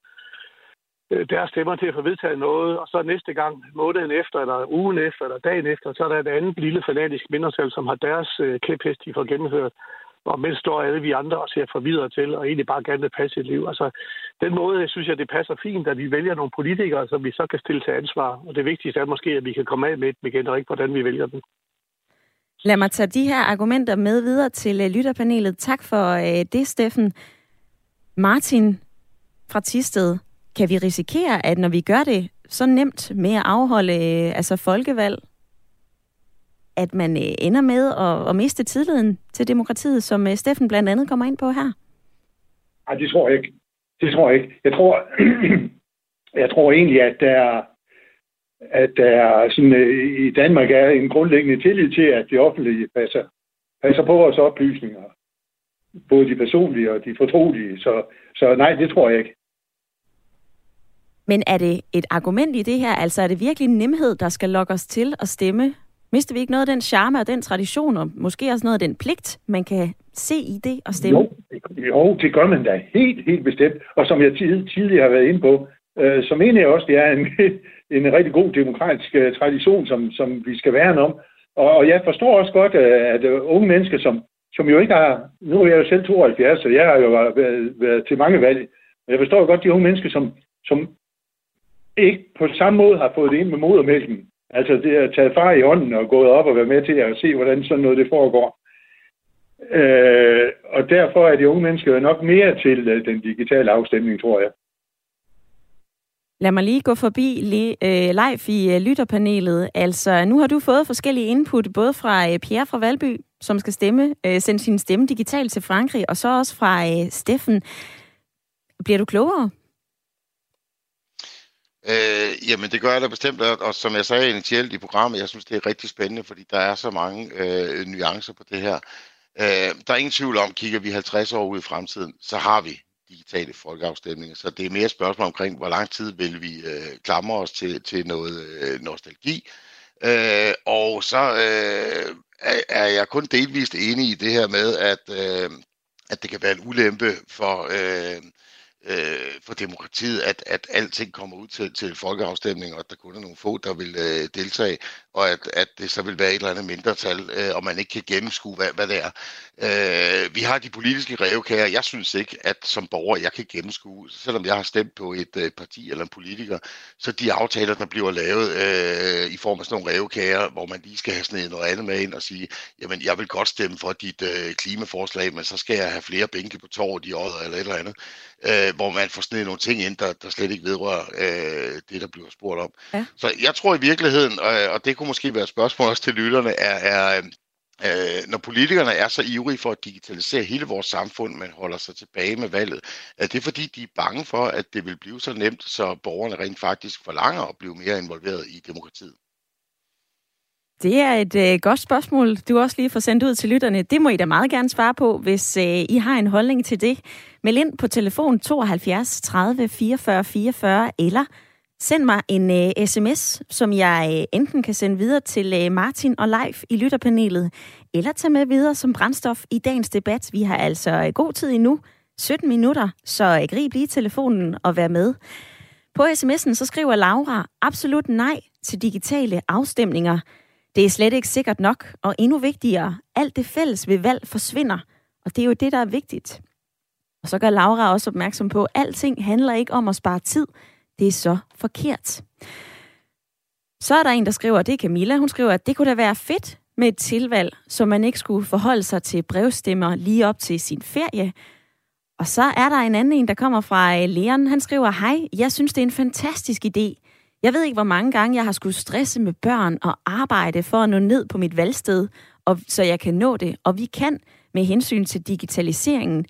H: øh, deres stemmer til at få vedtaget noget, og så næste gang, måneden efter, eller ugen efter, eller dagen efter, så er der et andet lille fanatisk mindretal, som har deres øh, kæphest, de får gennemført og mens står alle vi andre og ser for videre til, og egentlig bare gerne vil passe et liv. Altså, den måde, synes jeg, det passer fint, at vi vælger nogle politikere, som vi så kan stille til ansvar. Og det vigtigste er måske, at vi kan komme af med dem igen, og ikke hvordan vi vælger dem.
A: Lad mig tage de her argumenter med videre til øh, lytterpanelet. Tak for øh, det, Steffen. Martin fra Tisted, kan vi risikere, at når vi gør det så nemt med at afholde øh, altså folkevalg, at man ender med at, at miste tilliden til demokratiet, som Steffen blandt andet kommer ind på her?
B: Nej, det tror jeg ikke. Det tror jeg ikke. Jeg tror, jeg tror egentlig, at der, at der sådan, øh, i Danmark er en grundlæggende tillid til, at det offentlige passer, passer på vores oplysninger. Både de personlige og de fortrolige. Så, så nej, det tror jeg ikke.
A: Men er det et argument i det her? Altså er det virkelig nemhed, der skal lokke os til at stemme Mister vi ikke noget af den charme og den tradition, og måske også noget af den pligt, man kan se i det og stemme?
B: Jo, jo det gør man da helt, helt bestemt. Og som jeg tidligere har været inde på, øh, så mener jeg også, det er en, en rigtig god demokratisk øh, tradition, som, som vi skal værne om. Og, og jeg forstår også godt, øh, at, øh, unge mennesker, som, som jo ikke har... Nu er jeg jo selv 72, så jeg har jo været, været til mange valg. Jeg forstår godt de unge mennesker, som, som ikke på samme måde har fået det ind med modermælken. Altså det at tage far i hånden og gået op og være med til at se, hvordan sådan noget det foregår. Øh, og derfor er de unge mennesker nok mere til den digitale afstemning, tror jeg.
A: Lad mig lige gå forbi øh, live i øh, lytterpanelet. Altså, nu har du fået forskellige input, både fra øh, Pierre fra Valby, som skal stemme, øh, sende sin stemme digitalt til Frankrig, og så også fra øh, Steffen. Bliver du klogere?
C: Øh, jamen, det gør jeg da bestemt, og som jeg sagde initialt i programmet, jeg synes, det er rigtig spændende, fordi der er så mange øh, nuancer på det her. Øh, der er ingen tvivl om, kigger vi 50 år ud i fremtiden, så har vi digitale folkeafstemninger. Så det er mere et spørgsmål omkring, hvor lang tid vil vi øh, klamre os til, til noget øh, nostalgi. Øh, og så øh, er jeg kun delvist enig i det her med, at, øh, at det kan være en ulempe for... Øh, øh, for demokratiet, at, at alting kommer ud til, til folkeafstemning, og at der kun er nogle få, der vil øh, deltage, og at, at det så vil være et eller andet mindretal, øh, og man ikke kan gennemskue, hvad, hvad det er. Øh, vi har de politiske revkager. Jeg synes ikke, at som borger, jeg kan gennemskue, selvom jeg har stemt på et øh, parti eller en politiker, så de aftaler, der bliver lavet øh, i form af sådan nogle revkager, hvor man lige skal have sådan noget andet med ind og sige, jamen jeg vil godt stemme for dit øh, klimaforslag, men så skal jeg have flere bænke på torvet i året eller et eller andet øh, hvor man får sådan nogle ting ind, der, der slet ikke vedrører øh, det, der bliver spurgt om. Ja. Så jeg tror i virkeligheden, øh, og det kunne måske være et spørgsmål også til lytterne, er, er øh, når politikerne er så ivrige for at digitalisere hele vores samfund, men holder sig tilbage med valget, er det fordi, de er bange for, at det vil blive så nemt, så borgerne rent faktisk forlanger at blive mere involveret i demokratiet?
A: Det er et øh, godt spørgsmål, du også lige får sendt ud til lytterne. Det må I da meget gerne svare på, hvis øh, I har en holdning til det. Meld ind på telefon 72 30 44 44, eller send mig en øh, sms, som jeg øh, enten kan sende videre til øh, Martin og Leif i lytterpanelet, eller tage med videre som brændstof i dagens debat. Vi har altså øh, god tid endnu, 17 minutter, så øh, grib lige telefonen og vær med. På sms'en så skriver Laura absolut nej til digitale afstemninger. Det er slet ikke sikkert nok, og endnu vigtigere, alt det fælles ved valg forsvinder. Og det er jo det, der er vigtigt. Og så gør Laura også opmærksom på, at alting handler ikke om at spare tid. Det er så forkert. Så er der en, der skriver, det er Camilla, hun skriver, at det kunne da være fedt med et tilvalg, så man ikke skulle forholde sig til brevstemmer lige op til sin ferie. Og så er der en anden en, der kommer fra øh, Leon. Han skriver, hej, jeg synes, det er en fantastisk idé. Jeg ved ikke, hvor mange gange jeg har skulle stresse med børn og arbejde for at nå ned på mit valgsted og så jeg kan nå det. Og vi kan med hensyn til digitaliseringen,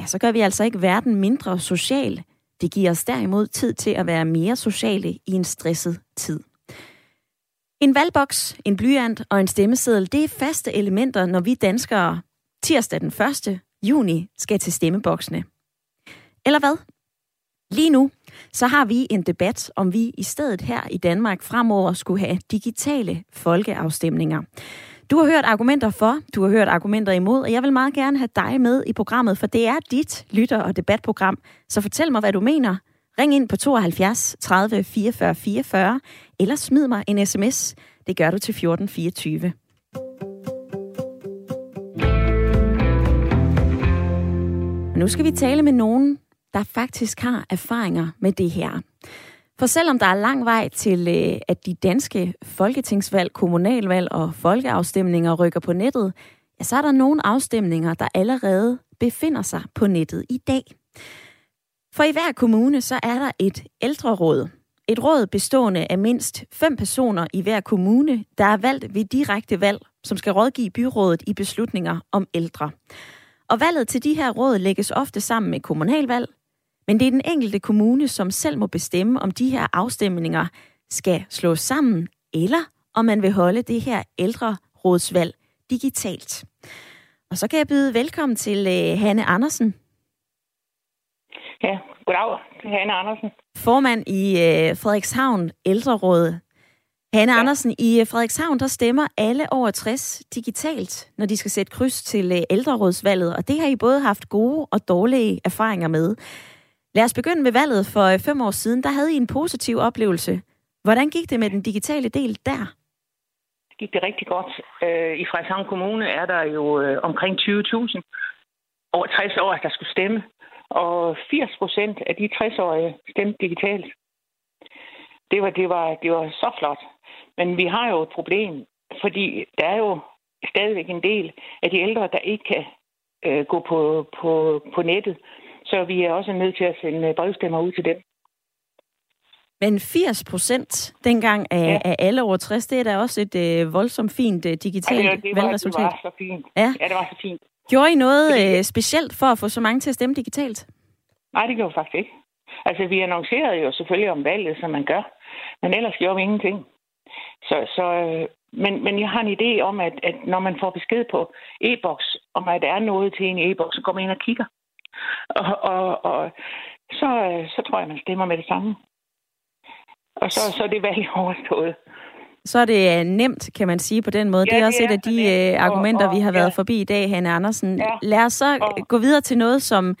A: ja, så gør vi altså ikke verden mindre social. Det giver os derimod tid til at være mere sociale i en stresset tid. En valgboks, en blyant og en stemmeseddel, det er faste elementer, når vi danskere tirsdag den 1. juni skal til stemmeboksene. Eller hvad? Lige nu, så har vi en debat, om vi i stedet her i Danmark fremover skulle have digitale folkeafstemninger. Du har hørt argumenter for, du har hørt argumenter imod, og jeg vil meget gerne have dig med i programmet, for det er dit lytter- og debatprogram. Så fortæl mig, hvad du mener. Ring ind på 72 30 44 44, eller smid mig en sms. Det gør du til 1424. Nu skal vi tale med nogen, der faktisk har erfaringer med det her. For selvom der er lang vej til, øh, at de danske folketingsvalg, kommunalvalg og folkeafstemninger rykker på nettet, ja, så er der nogle afstemninger, der allerede befinder sig på nettet i dag. For i hver kommune, så er der et ældreråd. Et råd bestående af mindst fem personer i hver kommune, der er valgt ved direkte valg, som skal rådgive byrådet i beslutninger om ældre. Og valget til de her råd lægges ofte sammen med kommunalvalg, men det er den enkelte kommune, som selv må bestemme, om de her afstemninger skal slås sammen, eller om man vil holde det her ældrerådsvalg digitalt. Og så kan jeg byde velkommen til uh, Hanne Andersen.
I: Ja, goddag. Det er Hanne Andersen.
A: Formand i uh, Frederikshavn Ældreråd. Hanne ja. Andersen, i Frederikshavn, der stemmer alle over 60 digitalt, når de skal sætte kryds til uh, ældrerådsvalget, og det har I både haft gode og dårlige erfaringer med. Lad os begynde med valget for øh, fem år siden. Der havde I en positiv oplevelse. Hvordan gik det med den digitale del der?
I: Det gik det rigtig godt. Øh, I Frederikshavn Kommune er der jo øh, omkring 20.000 over 60 år, der skulle stemme. Og 80 procent af de 60-årige stemte digitalt. Det var, det, var, det var så flot. Men vi har jo et problem, fordi der er jo stadigvæk en del af de ældre, der ikke kan øh, gå på, på, på nettet. Så vi er også nødt til at sende brevstemmer ud til dem.
A: Men 80 procent dengang af, ja. af alle over 60, det er da også et øh, voldsomt fint øh, digitalt ja, det, det valgresultat.
I: Var, det var så fint. Ja. ja, det var så fint.
A: Gjorde I noget øh, specielt for at få så mange til at stemme digitalt?
I: Nej, det gjorde vi faktisk ikke. Altså, vi annoncerede jo selvfølgelig om valget, som man gør. Men ellers gjorde vi ingenting. Så, så, øh, men, men jeg har en idé om, at, at når man får besked på e-boks, om at der er noget til en e-boks, så går man ind og kigger. Og, og, og så, så tror jeg, man stemmer med det samme. Og så, så er det valg overstået.
A: Så er det øh, nemt, kan man sige på den måde. Ja, det er også det er et af de uh, argumenter, og, og, vi har været ja. forbi i dag, Hanne Andersen. Ja. Lad os så og, gå videre til noget, som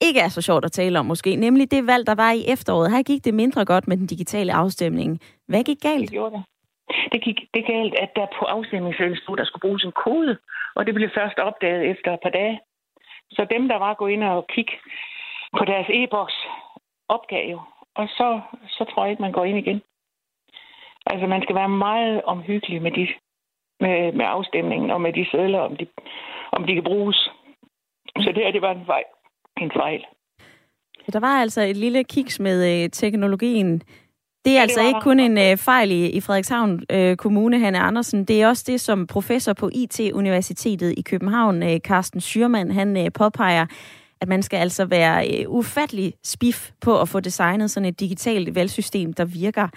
A: ikke er så sjovt at tale om måske, nemlig det valg, der var i efteråret. Her gik det mindre godt med den digitale afstemning. Hvad gik galt?
I: Det gjorde det. Det gik det galt, at der på afstemningssedlen stod, der skulle bruges en kode, og det blev først opdaget efter et par dage. Så dem, der var gået ind og kigge på deres e-boks, opgav jo. Og så, så tror jeg ikke, man går ind igen. Altså, man skal være meget omhyggelig med, de, med, med afstemningen og med de sædler, om de, om de kan bruges. Så det her, det var en fejl. En fejl.
A: Der var altså et lille kiks med øh, teknologien. Det er ja, altså det ikke kun en øh, fejl i, i Frederikshavn øh, Kommune, Hanne Andersen. Det er også det, som professor på IT-universitetet i København, øh, Carsten Schürmann, han øh, påpeger, at man skal altså være øh, ufattelig spif på at få designet sådan et digitalt valgsystem, der virker.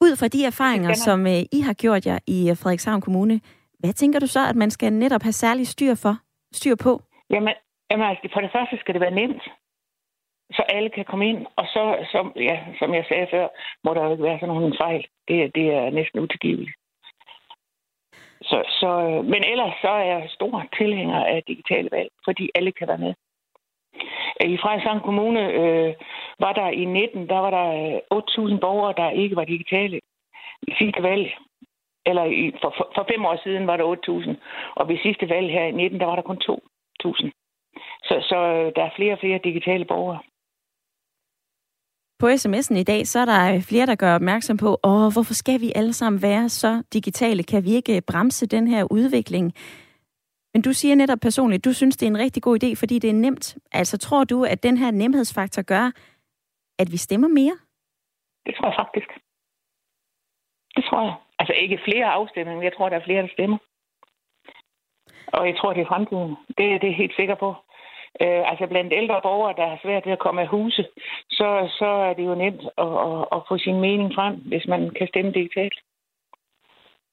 A: Ud fra de erfaringer, som øh, I har gjort jer i øh, Frederikshavn Kommune, hvad tænker du så, at man skal netop have særlig styr for, styr på?
I: Jamen, jamen altså, for det første skal det være nemt så alle kan komme ind. Og så, som, ja, som jeg sagde før, må der jo ikke være sådan nogle fejl. Det, det er næsten utilgiveligt. Så, så, øh, men ellers så er jeg stor tilhænger af digitale valg, fordi alle kan være med. Øh, I Frederikshavn Kommune øh, var der i 19, der var der øh, 8.000 borgere, der ikke var digitale i sidste valg. Eller i, for, for, for fem år siden var der 8.000, og ved sidste valg her i 19, der var der kun 2.000. Så, så der er flere og flere digitale borgere.
A: På sms'en i dag, så er der øh, flere, der gør opmærksom på, åh, hvorfor skal vi alle sammen være så digitale? Kan vi ikke øh, bremse den her udvikling? Men du siger netop personligt, du synes, det er en rigtig god idé, fordi det er nemt. Altså, tror du, at den her nemhedsfaktor gør, at vi stemmer mere?
I: Det tror jeg faktisk. Det tror jeg. Altså ikke flere afstemninger, men jeg tror, der er flere, der stemmer. Og jeg tror, det er fremtiden. Det, det er jeg helt sikker på. Øh, altså blandt ældre borgere, der har svært ved at komme af huse, så, så er det jo nemt at, at, at få sin mening frem, hvis man kan stemme digitalt.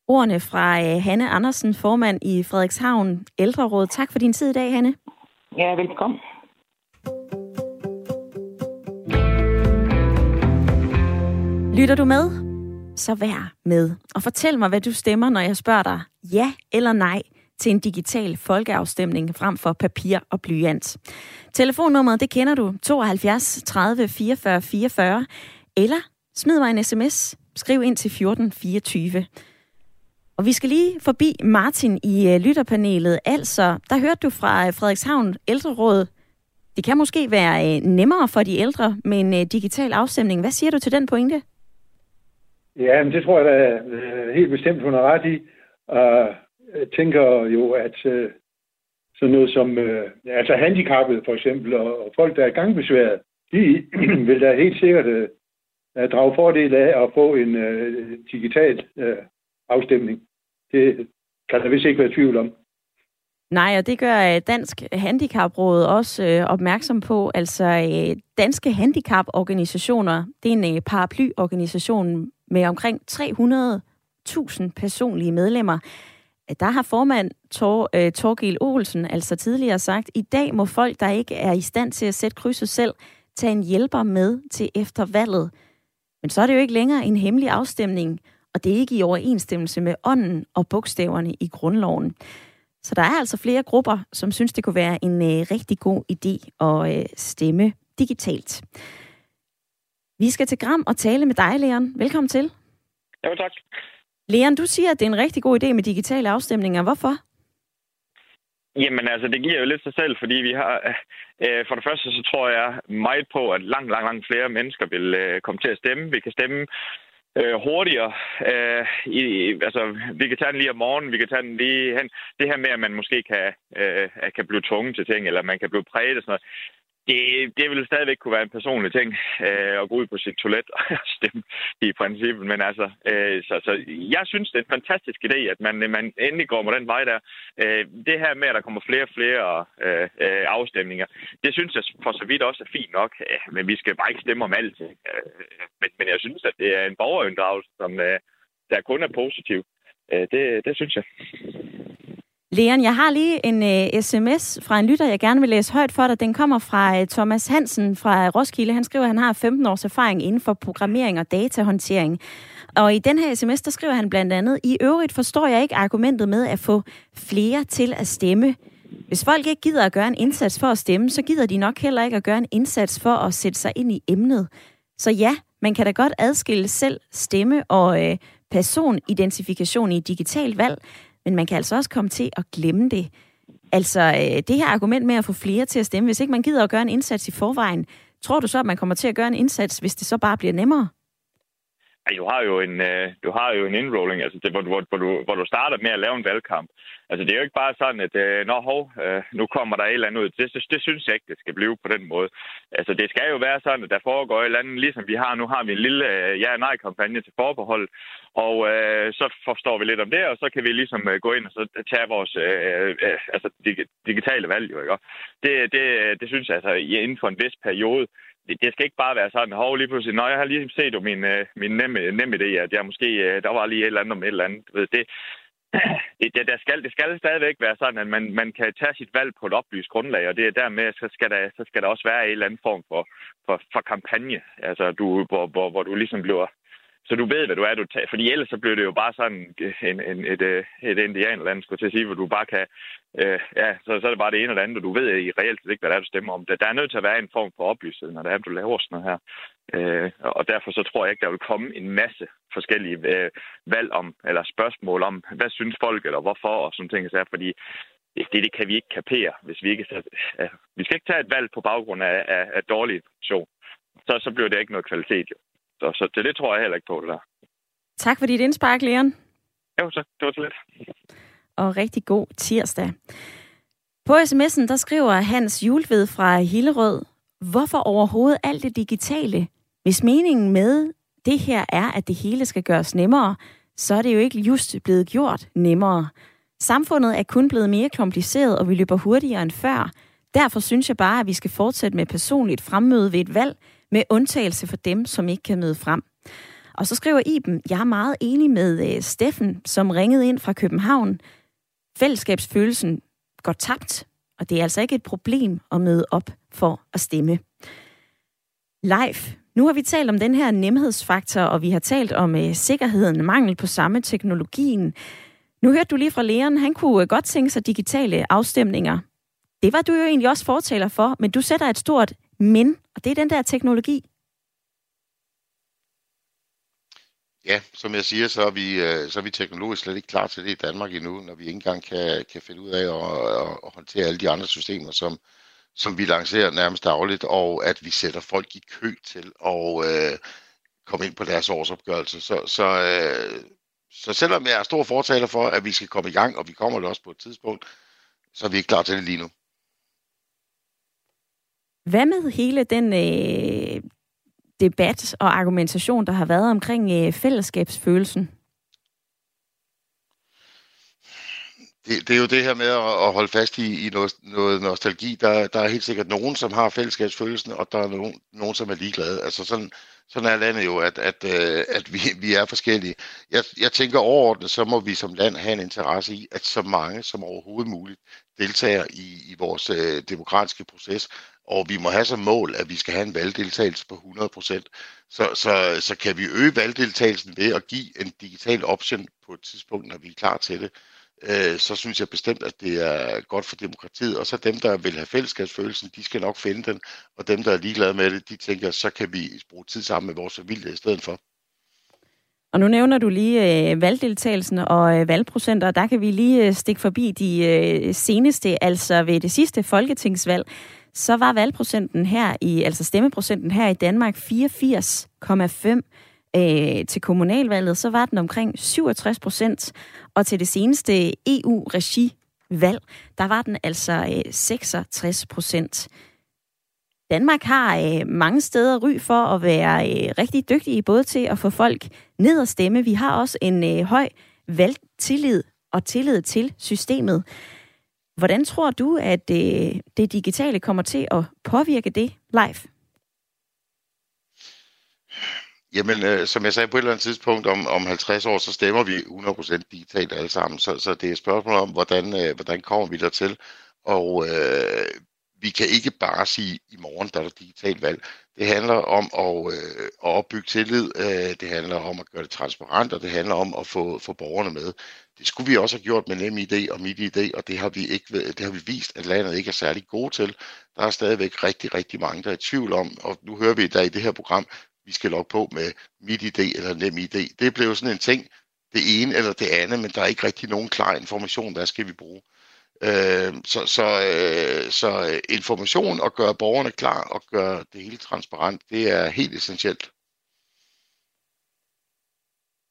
A: Ordene fra uh, Hanne Andersen, formand i Frederikshavn Ældreråd. Tak for din tid i dag, Hanne.
I: Ja, velkommen.
A: Lytter du med? Så vær med. Og fortæl mig, hvad du stemmer, når jeg spørger dig ja eller nej til en digital folkeafstemning frem for papir og blyant. Telefonnummeret, det kender du, 72 30 44 44, eller smid mig en sms, skriv ind til 14 24. Og vi skal lige forbi Martin i øh, lytterpanelet. Altså, der hørte du fra øh, Frederikshavn Ældreråd. Det kan måske være øh, nemmere for de ældre med en digital afstemning. Hvad siger du til den pointe?
B: Ja, men det tror jeg da helt bestemt, hun har ret i. Øh, tænker jo, at øh, sådan noget som øh, altså handicappede for eksempel, og folk, der er gangbesværet, de vil da helt sikkert drage fordel af at få en digital afstemning. Det kan der vist ikke være tvivl om.
A: Nej, og det gør Dansk Handicapråd også øh, opmærksom på. Altså, øh, Danske Handicaporganisationer, det er en paraplyorganisation med omkring 300.000 personlige medlemmer. Øh, der har formand Tor, øh, Torgil Olsen altså tidligere sagt, i dag må folk, der ikke er i stand til at sætte krydset selv, tage en hjælper med til efter valget. Men så er det jo ikke længere en hemmelig afstemning, og det er ikke i overensstemmelse med ånden og bogstaverne i grundloven. Så der er altså flere grupper, som synes, det kunne være en øh, rigtig god idé at øh, stemme digitalt. Vi skal til Gram og tale med dig, Leon. Velkommen til.
J: Ja, tak.
A: Leon, du siger, at det er en rigtig god idé med digitale afstemninger. Hvorfor?
J: Jamen altså, det giver jo lidt sig selv, fordi vi har... Øh, øh, for det første, så tror jeg meget på, at langt, langt, langt flere mennesker vil øh, komme til at stemme. Vi kan stemme øh, hurtigere. Øh, i, altså, vi kan tage den lige om morgenen, vi kan tage den lige hen. Det her med, at man måske kan, øh, kan blive tvunget til ting, eller man kan blive præget og sådan noget, det, det vil stadigvæk kunne være en personlig ting øh, at gå ud på sit toilet og stemme i princippet. Men altså, øh, så, så jeg synes, det er en fantastisk idé, at man, man endelig går med den vej der. Øh, det her med, at der kommer flere og flere øh, øh, afstemninger, det synes jeg for så vidt også er fint nok. Øh, men vi skal bare ikke stemme om alt. Øh, men, men jeg synes, at det er en borgerinddragelse, som øh, der kun er positiv. Øh, det, det synes jeg.
A: Leon, jeg har lige en øh, uh, sms fra en lytter, jeg gerne vil læse højt for dig. Den kommer fra uh, Thomas Hansen fra Roskilde. Han skriver, at han har 15 års erfaring inden for programmering og datahåndtering. Og i den her sms, der skriver han blandt andet, i øvrigt forstår jeg ikke argumentet med at få flere til at stemme. Hvis folk ikke gider at gøre en indsats for at stemme, så gider de nok heller ikke at gøre en indsats for at sætte sig ind i emnet. Så ja, man kan da godt adskille selv stemme og øh, personidentifikation i et digitalt valg, men man kan altså også komme til at glemme det. Altså, øh, det her argument med at få flere til at stemme, hvis ikke man gider at gøre en indsats i forvejen, tror du så, at man kommer til at gøre en indsats, hvis det så bare bliver nemmere?
J: Du har jo en, øh, du har jo en indrolling, altså det, hvor, hvor, hvor, du, hvor du starter med at lave en valgkamp. Altså det er jo ikke bare sådan, at øh, nå, hov, øh, nu kommer der et eller andet ud. Det, det, det synes jeg ikke, det skal blive på den måde. Altså det skal jo være sådan, at der foregår et eller andet, ligesom vi har. Nu har vi en lille ja-nej-kampagne til forbehold, og øh, så forstår vi lidt om det, og så kan vi ligesom gå ind og så tage vores øh, øh, altså, digitale valg. Jo, ikke? Det, det, det synes jeg altså inden for en vis periode, det, det skal ikke bare være sådan, hov, lige pludselig, når jeg har lige set jo min, øh, min nemme, nemme idé, at jeg måske, øh, der var lige et eller andet om et eller andet. Ved, det, det, der skal, det skal stadigvæk være sådan, at man, man kan tage sit valg på et oplyst grundlag, og det er dermed, så skal der, så skal der også være en eller anden form for, for, for kampagne, altså du, hvor, hvor, hvor du ligesom bliver så du ved, hvad du er, du tager. Fordi ellers så bliver det jo bare sådan en, en, et, øh, et indianland, skulle til at sige, hvor du bare kan... Øh, ja, så, så er det bare det ene eller andet, og du ved i reelt ikke, hvad det er, du stemmer om. Der, der er nødt til at være en form for oplysning, når det er, du laver sådan noget her. Øh, og derfor så tror jeg ikke, der vil komme en masse forskellige øh, valg om, eller spørgsmål om, hvad synes folk, eller hvorfor, og sådan ting. Så fordi det, det kan vi ikke kapere, hvis vi ikke... Øh, vi skal ikke tage et valg på baggrund af, af, af dårlig information. Så, så bliver det ikke noget kvalitet, jo. Så, så det, det tror jeg heller ikke på, det der.
A: Tak for dit indspark, Leon.
J: Jo, så det var så lidt.
A: Og rigtig god tirsdag. På sms'en, der skriver Hans Julved fra Hillerød, hvorfor overhovedet alt det digitale? Hvis meningen med det her er, at det hele skal gøres nemmere, så er det jo ikke just blevet gjort nemmere. Samfundet er kun blevet mere kompliceret, og vi løber hurtigere end før. Derfor synes jeg bare, at vi skal fortsætte med personligt fremmøde ved et valg, med undtagelse for dem, som ikke kan møde frem. Og så skriver Iben, jeg er meget enig med øh, Steffen, som ringede ind fra København. Fællesskabsfølelsen går tabt, og det er altså ikke et problem at møde op for at stemme. Live. Nu har vi talt om den her nemhedsfaktor, og vi har talt om øh, sikkerheden, mangel på samme teknologien. Nu hørte du lige fra lægeren, han kunne øh, godt tænke sig digitale afstemninger. Det var du jo egentlig også fortaler for, men du sætter et stort men, og det er den der teknologi.
C: Ja, som jeg siger, så er vi, øh, så er vi teknologisk slet ikke klar til det i Danmark endnu, når vi ikke engang kan, kan finde ud af at, at, at håndtere alle de andre systemer, som, som vi lancerer nærmest dagligt, og at vi sætter folk i kø til at øh, komme ind på deres årsopgørelse. Så, så, øh, så selvom jeg er stor fortaler for, at vi skal komme i gang, og vi kommer det også på et tidspunkt, så er vi ikke klar til det lige nu.
A: Hvad med hele den øh, debat og argumentation, der har været omkring øh, fællesskabsfølelsen?
C: Det, det er jo det her med at, at holde fast i, i noget, noget nostalgi. Der, der er helt sikkert nogen, som har fællesskabsfølelsen, og der er nogen, nogen som er ligeglade. Altså sådan, sådan er landet jo, at, at, øh, at vi, vi er forskellige. Jeg, jeg tænker overordnet, så må vi som land have en interesse i, at så mange som overhovedet muligt deltager i, i vores øh, demokratiske proces, og vi må have som mål, at vi skal have en valgdeltagelse på 100%. Så, så, så kan vi øge valgdeltagelsen ved at give en digital option på et tidspunkt, når vi er klar til det, øh, så synes jeg bestemt, at det er godt for demokratiet. Og så dem, der vil have fællesskabsfølelsen, de skal nok finde den, og dem, der er ligeglade med det, de tænker, så kan vi bruge tid sammen med vores familie i stedet for.
A: Og nu nævner du lige øh, valgdeltagelsen og øh, valgprocenter, og der kan vi lige øh, stikke forbi de øh, seneste, altså ved det sidste folketingsvalg, så var valgprocenten her i, altså stemmeprocenten her i Danmark 84,5 øh, til kommunalvalget, så var den omkring 67 procent, og til det seneste EU-regi-valg, der var den altså øh, 66 procent. Danmark har øh, mange steder ry for at være øh, rigtig dygtige, både til at få folk ned og stemme. Vi har også en øh, høj valgtillid og tillid til systemet. Hvordan tror du, at øh, det digitale kommer til at påvirke det live?
C: Jamen, øh, som jeg sagde på et eller andet tidspunkt, om, om 50 år, så stemmer vi 100% digitalt alle sammen. Så, så det er et spørgsmål om, hvordan, øh, hvordan kommer vi dertil? Og øh, vi kan ikke bare sige, i morgen der er der digitalt valg. Det handler om at, øh, at opbygge tillid, øh, det handler om at gøre det transparent, og det handler om at få, få borgerne med. Det skulle vi også have gjort med NemID og MitID, og det har vi ikke det har vi vist, at landet ikke er særlig gode til. Der er stadigvæk rigtig, rigtig mange, der er i tvivl om, og nu hører vi der i det her program, vi skal logge på med MitID eller NemID. Det blev sådan en ting, det ene eller det andet, men der er ikke rigtig nogen klar information, hvad skal vi bruge. Øh, så, så, øh, så information og gøre borgerne klar og gøre det hele transparent, det er helt essentielt.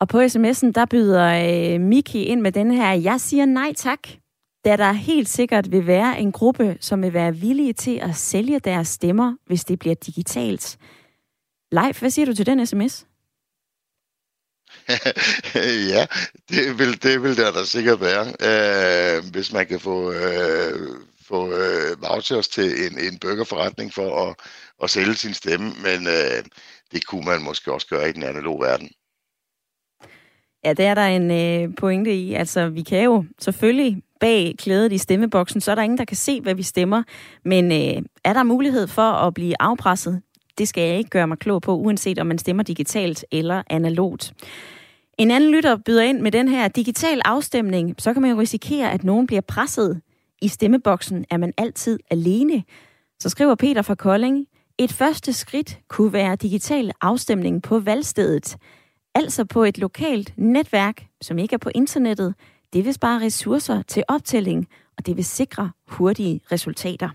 A: Og på sms'en, der byder øh, Miki ind med den her, jeg siger nej tak, da der helt sikkert vil være en gruppe, som vil være villige til at sælge deres stemmer, hvis det bliver digitalt. Leif, hvad siger du til den sms?
C: ja, det vil, det vil der da sikkert være, øh, hvis man kan få, øh, få øh, vouchers til en, en burgerforretning for at, at sælge sin stemme, men øh, det kunne man måske også gøre i den analoge verden.
A: Ja, det er der en øh, pointe i. Altså, vi kan jo selvfølgelig bag klædet i stemmeboksen, så er der ingen, der kan se, hvad vi stemmer. Men øh, er der mulighed for at blive afpresset? Det skal jeg ikke gøre mig klog på, uanset om man stemmer digitalt eller analogt. En anden lytter byder ind med den her digital afstemning, så kan man jo risikere, at nogen bliver presset. I stemmeboksen er man altid alene. Så skriver Peter fra Kolding, et første skridt kunne være digital afstemning på valgstedet. Altså på et lokalt netværk, som ikke er på internettet. Det vil spare ressourcer til optælling, og det vil sikre hurtige resultater.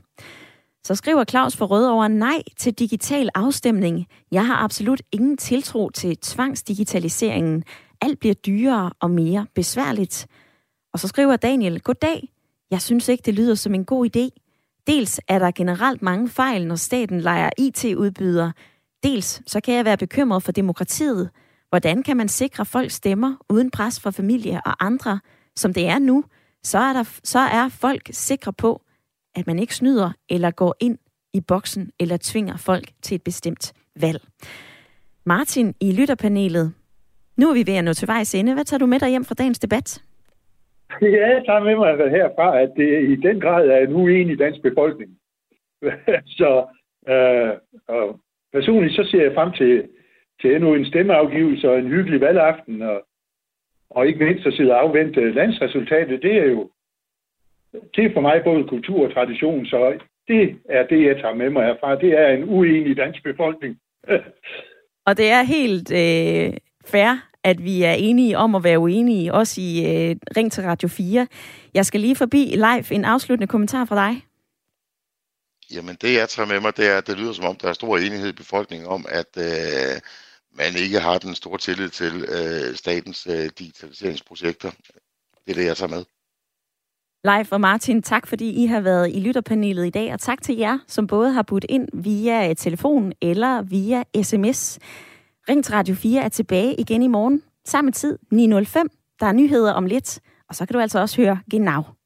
A: Så skriver Claus for Rødovre nej til digital afstemning. Jeg har absolut ingen tiltro til tvangsdigitaliseringen. Alt bliver dyrere og mere besværligt. Og så skriver Daniel, goddag. Jeg synes ikke, det lyder som en god idé. Dels er der generelt mange fejl, når staten leger IT-udbyder. Dels så kan jeg være bekymret for demokratiet. Hvordan kan man sikre folk stemmer uden pres fra familie og andre? Som det er nu, så er, der, så er folk sikre på, at man ikke snyder eller går ind i boksen eller tvinger folk til et bestemt valg. Martin i lytterpanelet, nu er vi ved at nå til vejs ende. Hvad tager du med dig hjem fra dagens debat?
B: Ja, jeg tager med mig altså herfra, at det i den grad er en uenig dansk befolkning. så øh, og personligt så ser jeg frem til, til endnu en stemmeafgivelse og en hyggelig valgaften, og, og ikke mindst at sidde og afvente landsresultatet. Det er jo det er for mig både kultur og tradition, så det er det, jeg tager med mig herfra. Det er en uenig dansk befolkning.
A: og det er helt øh, fair, at vi er enige om at være uenige, også i øh, Ring til Radio 4. Jeg skal lige forbi live en afsluttende kommentar fra dig.
C: Jamen det jeg tager med mig, det er, at det lyder som om, der er stor enighed i befolkningen om, at øh, man ikke har den store tillid til øh, statens øh, digitaliseringsprojekter. Det er det, jeg tager med.
A: Leif og Martin, tak fordi I har været i lytterpanelet i dag, og tak til jer, som både har budt ind via øh, telefon eller via sms. Ring til Radio 4 er tilbage igen i morgen. Samme tid, 9.05. Der er nyheder om lidt, og så kan du altså også høre Genau.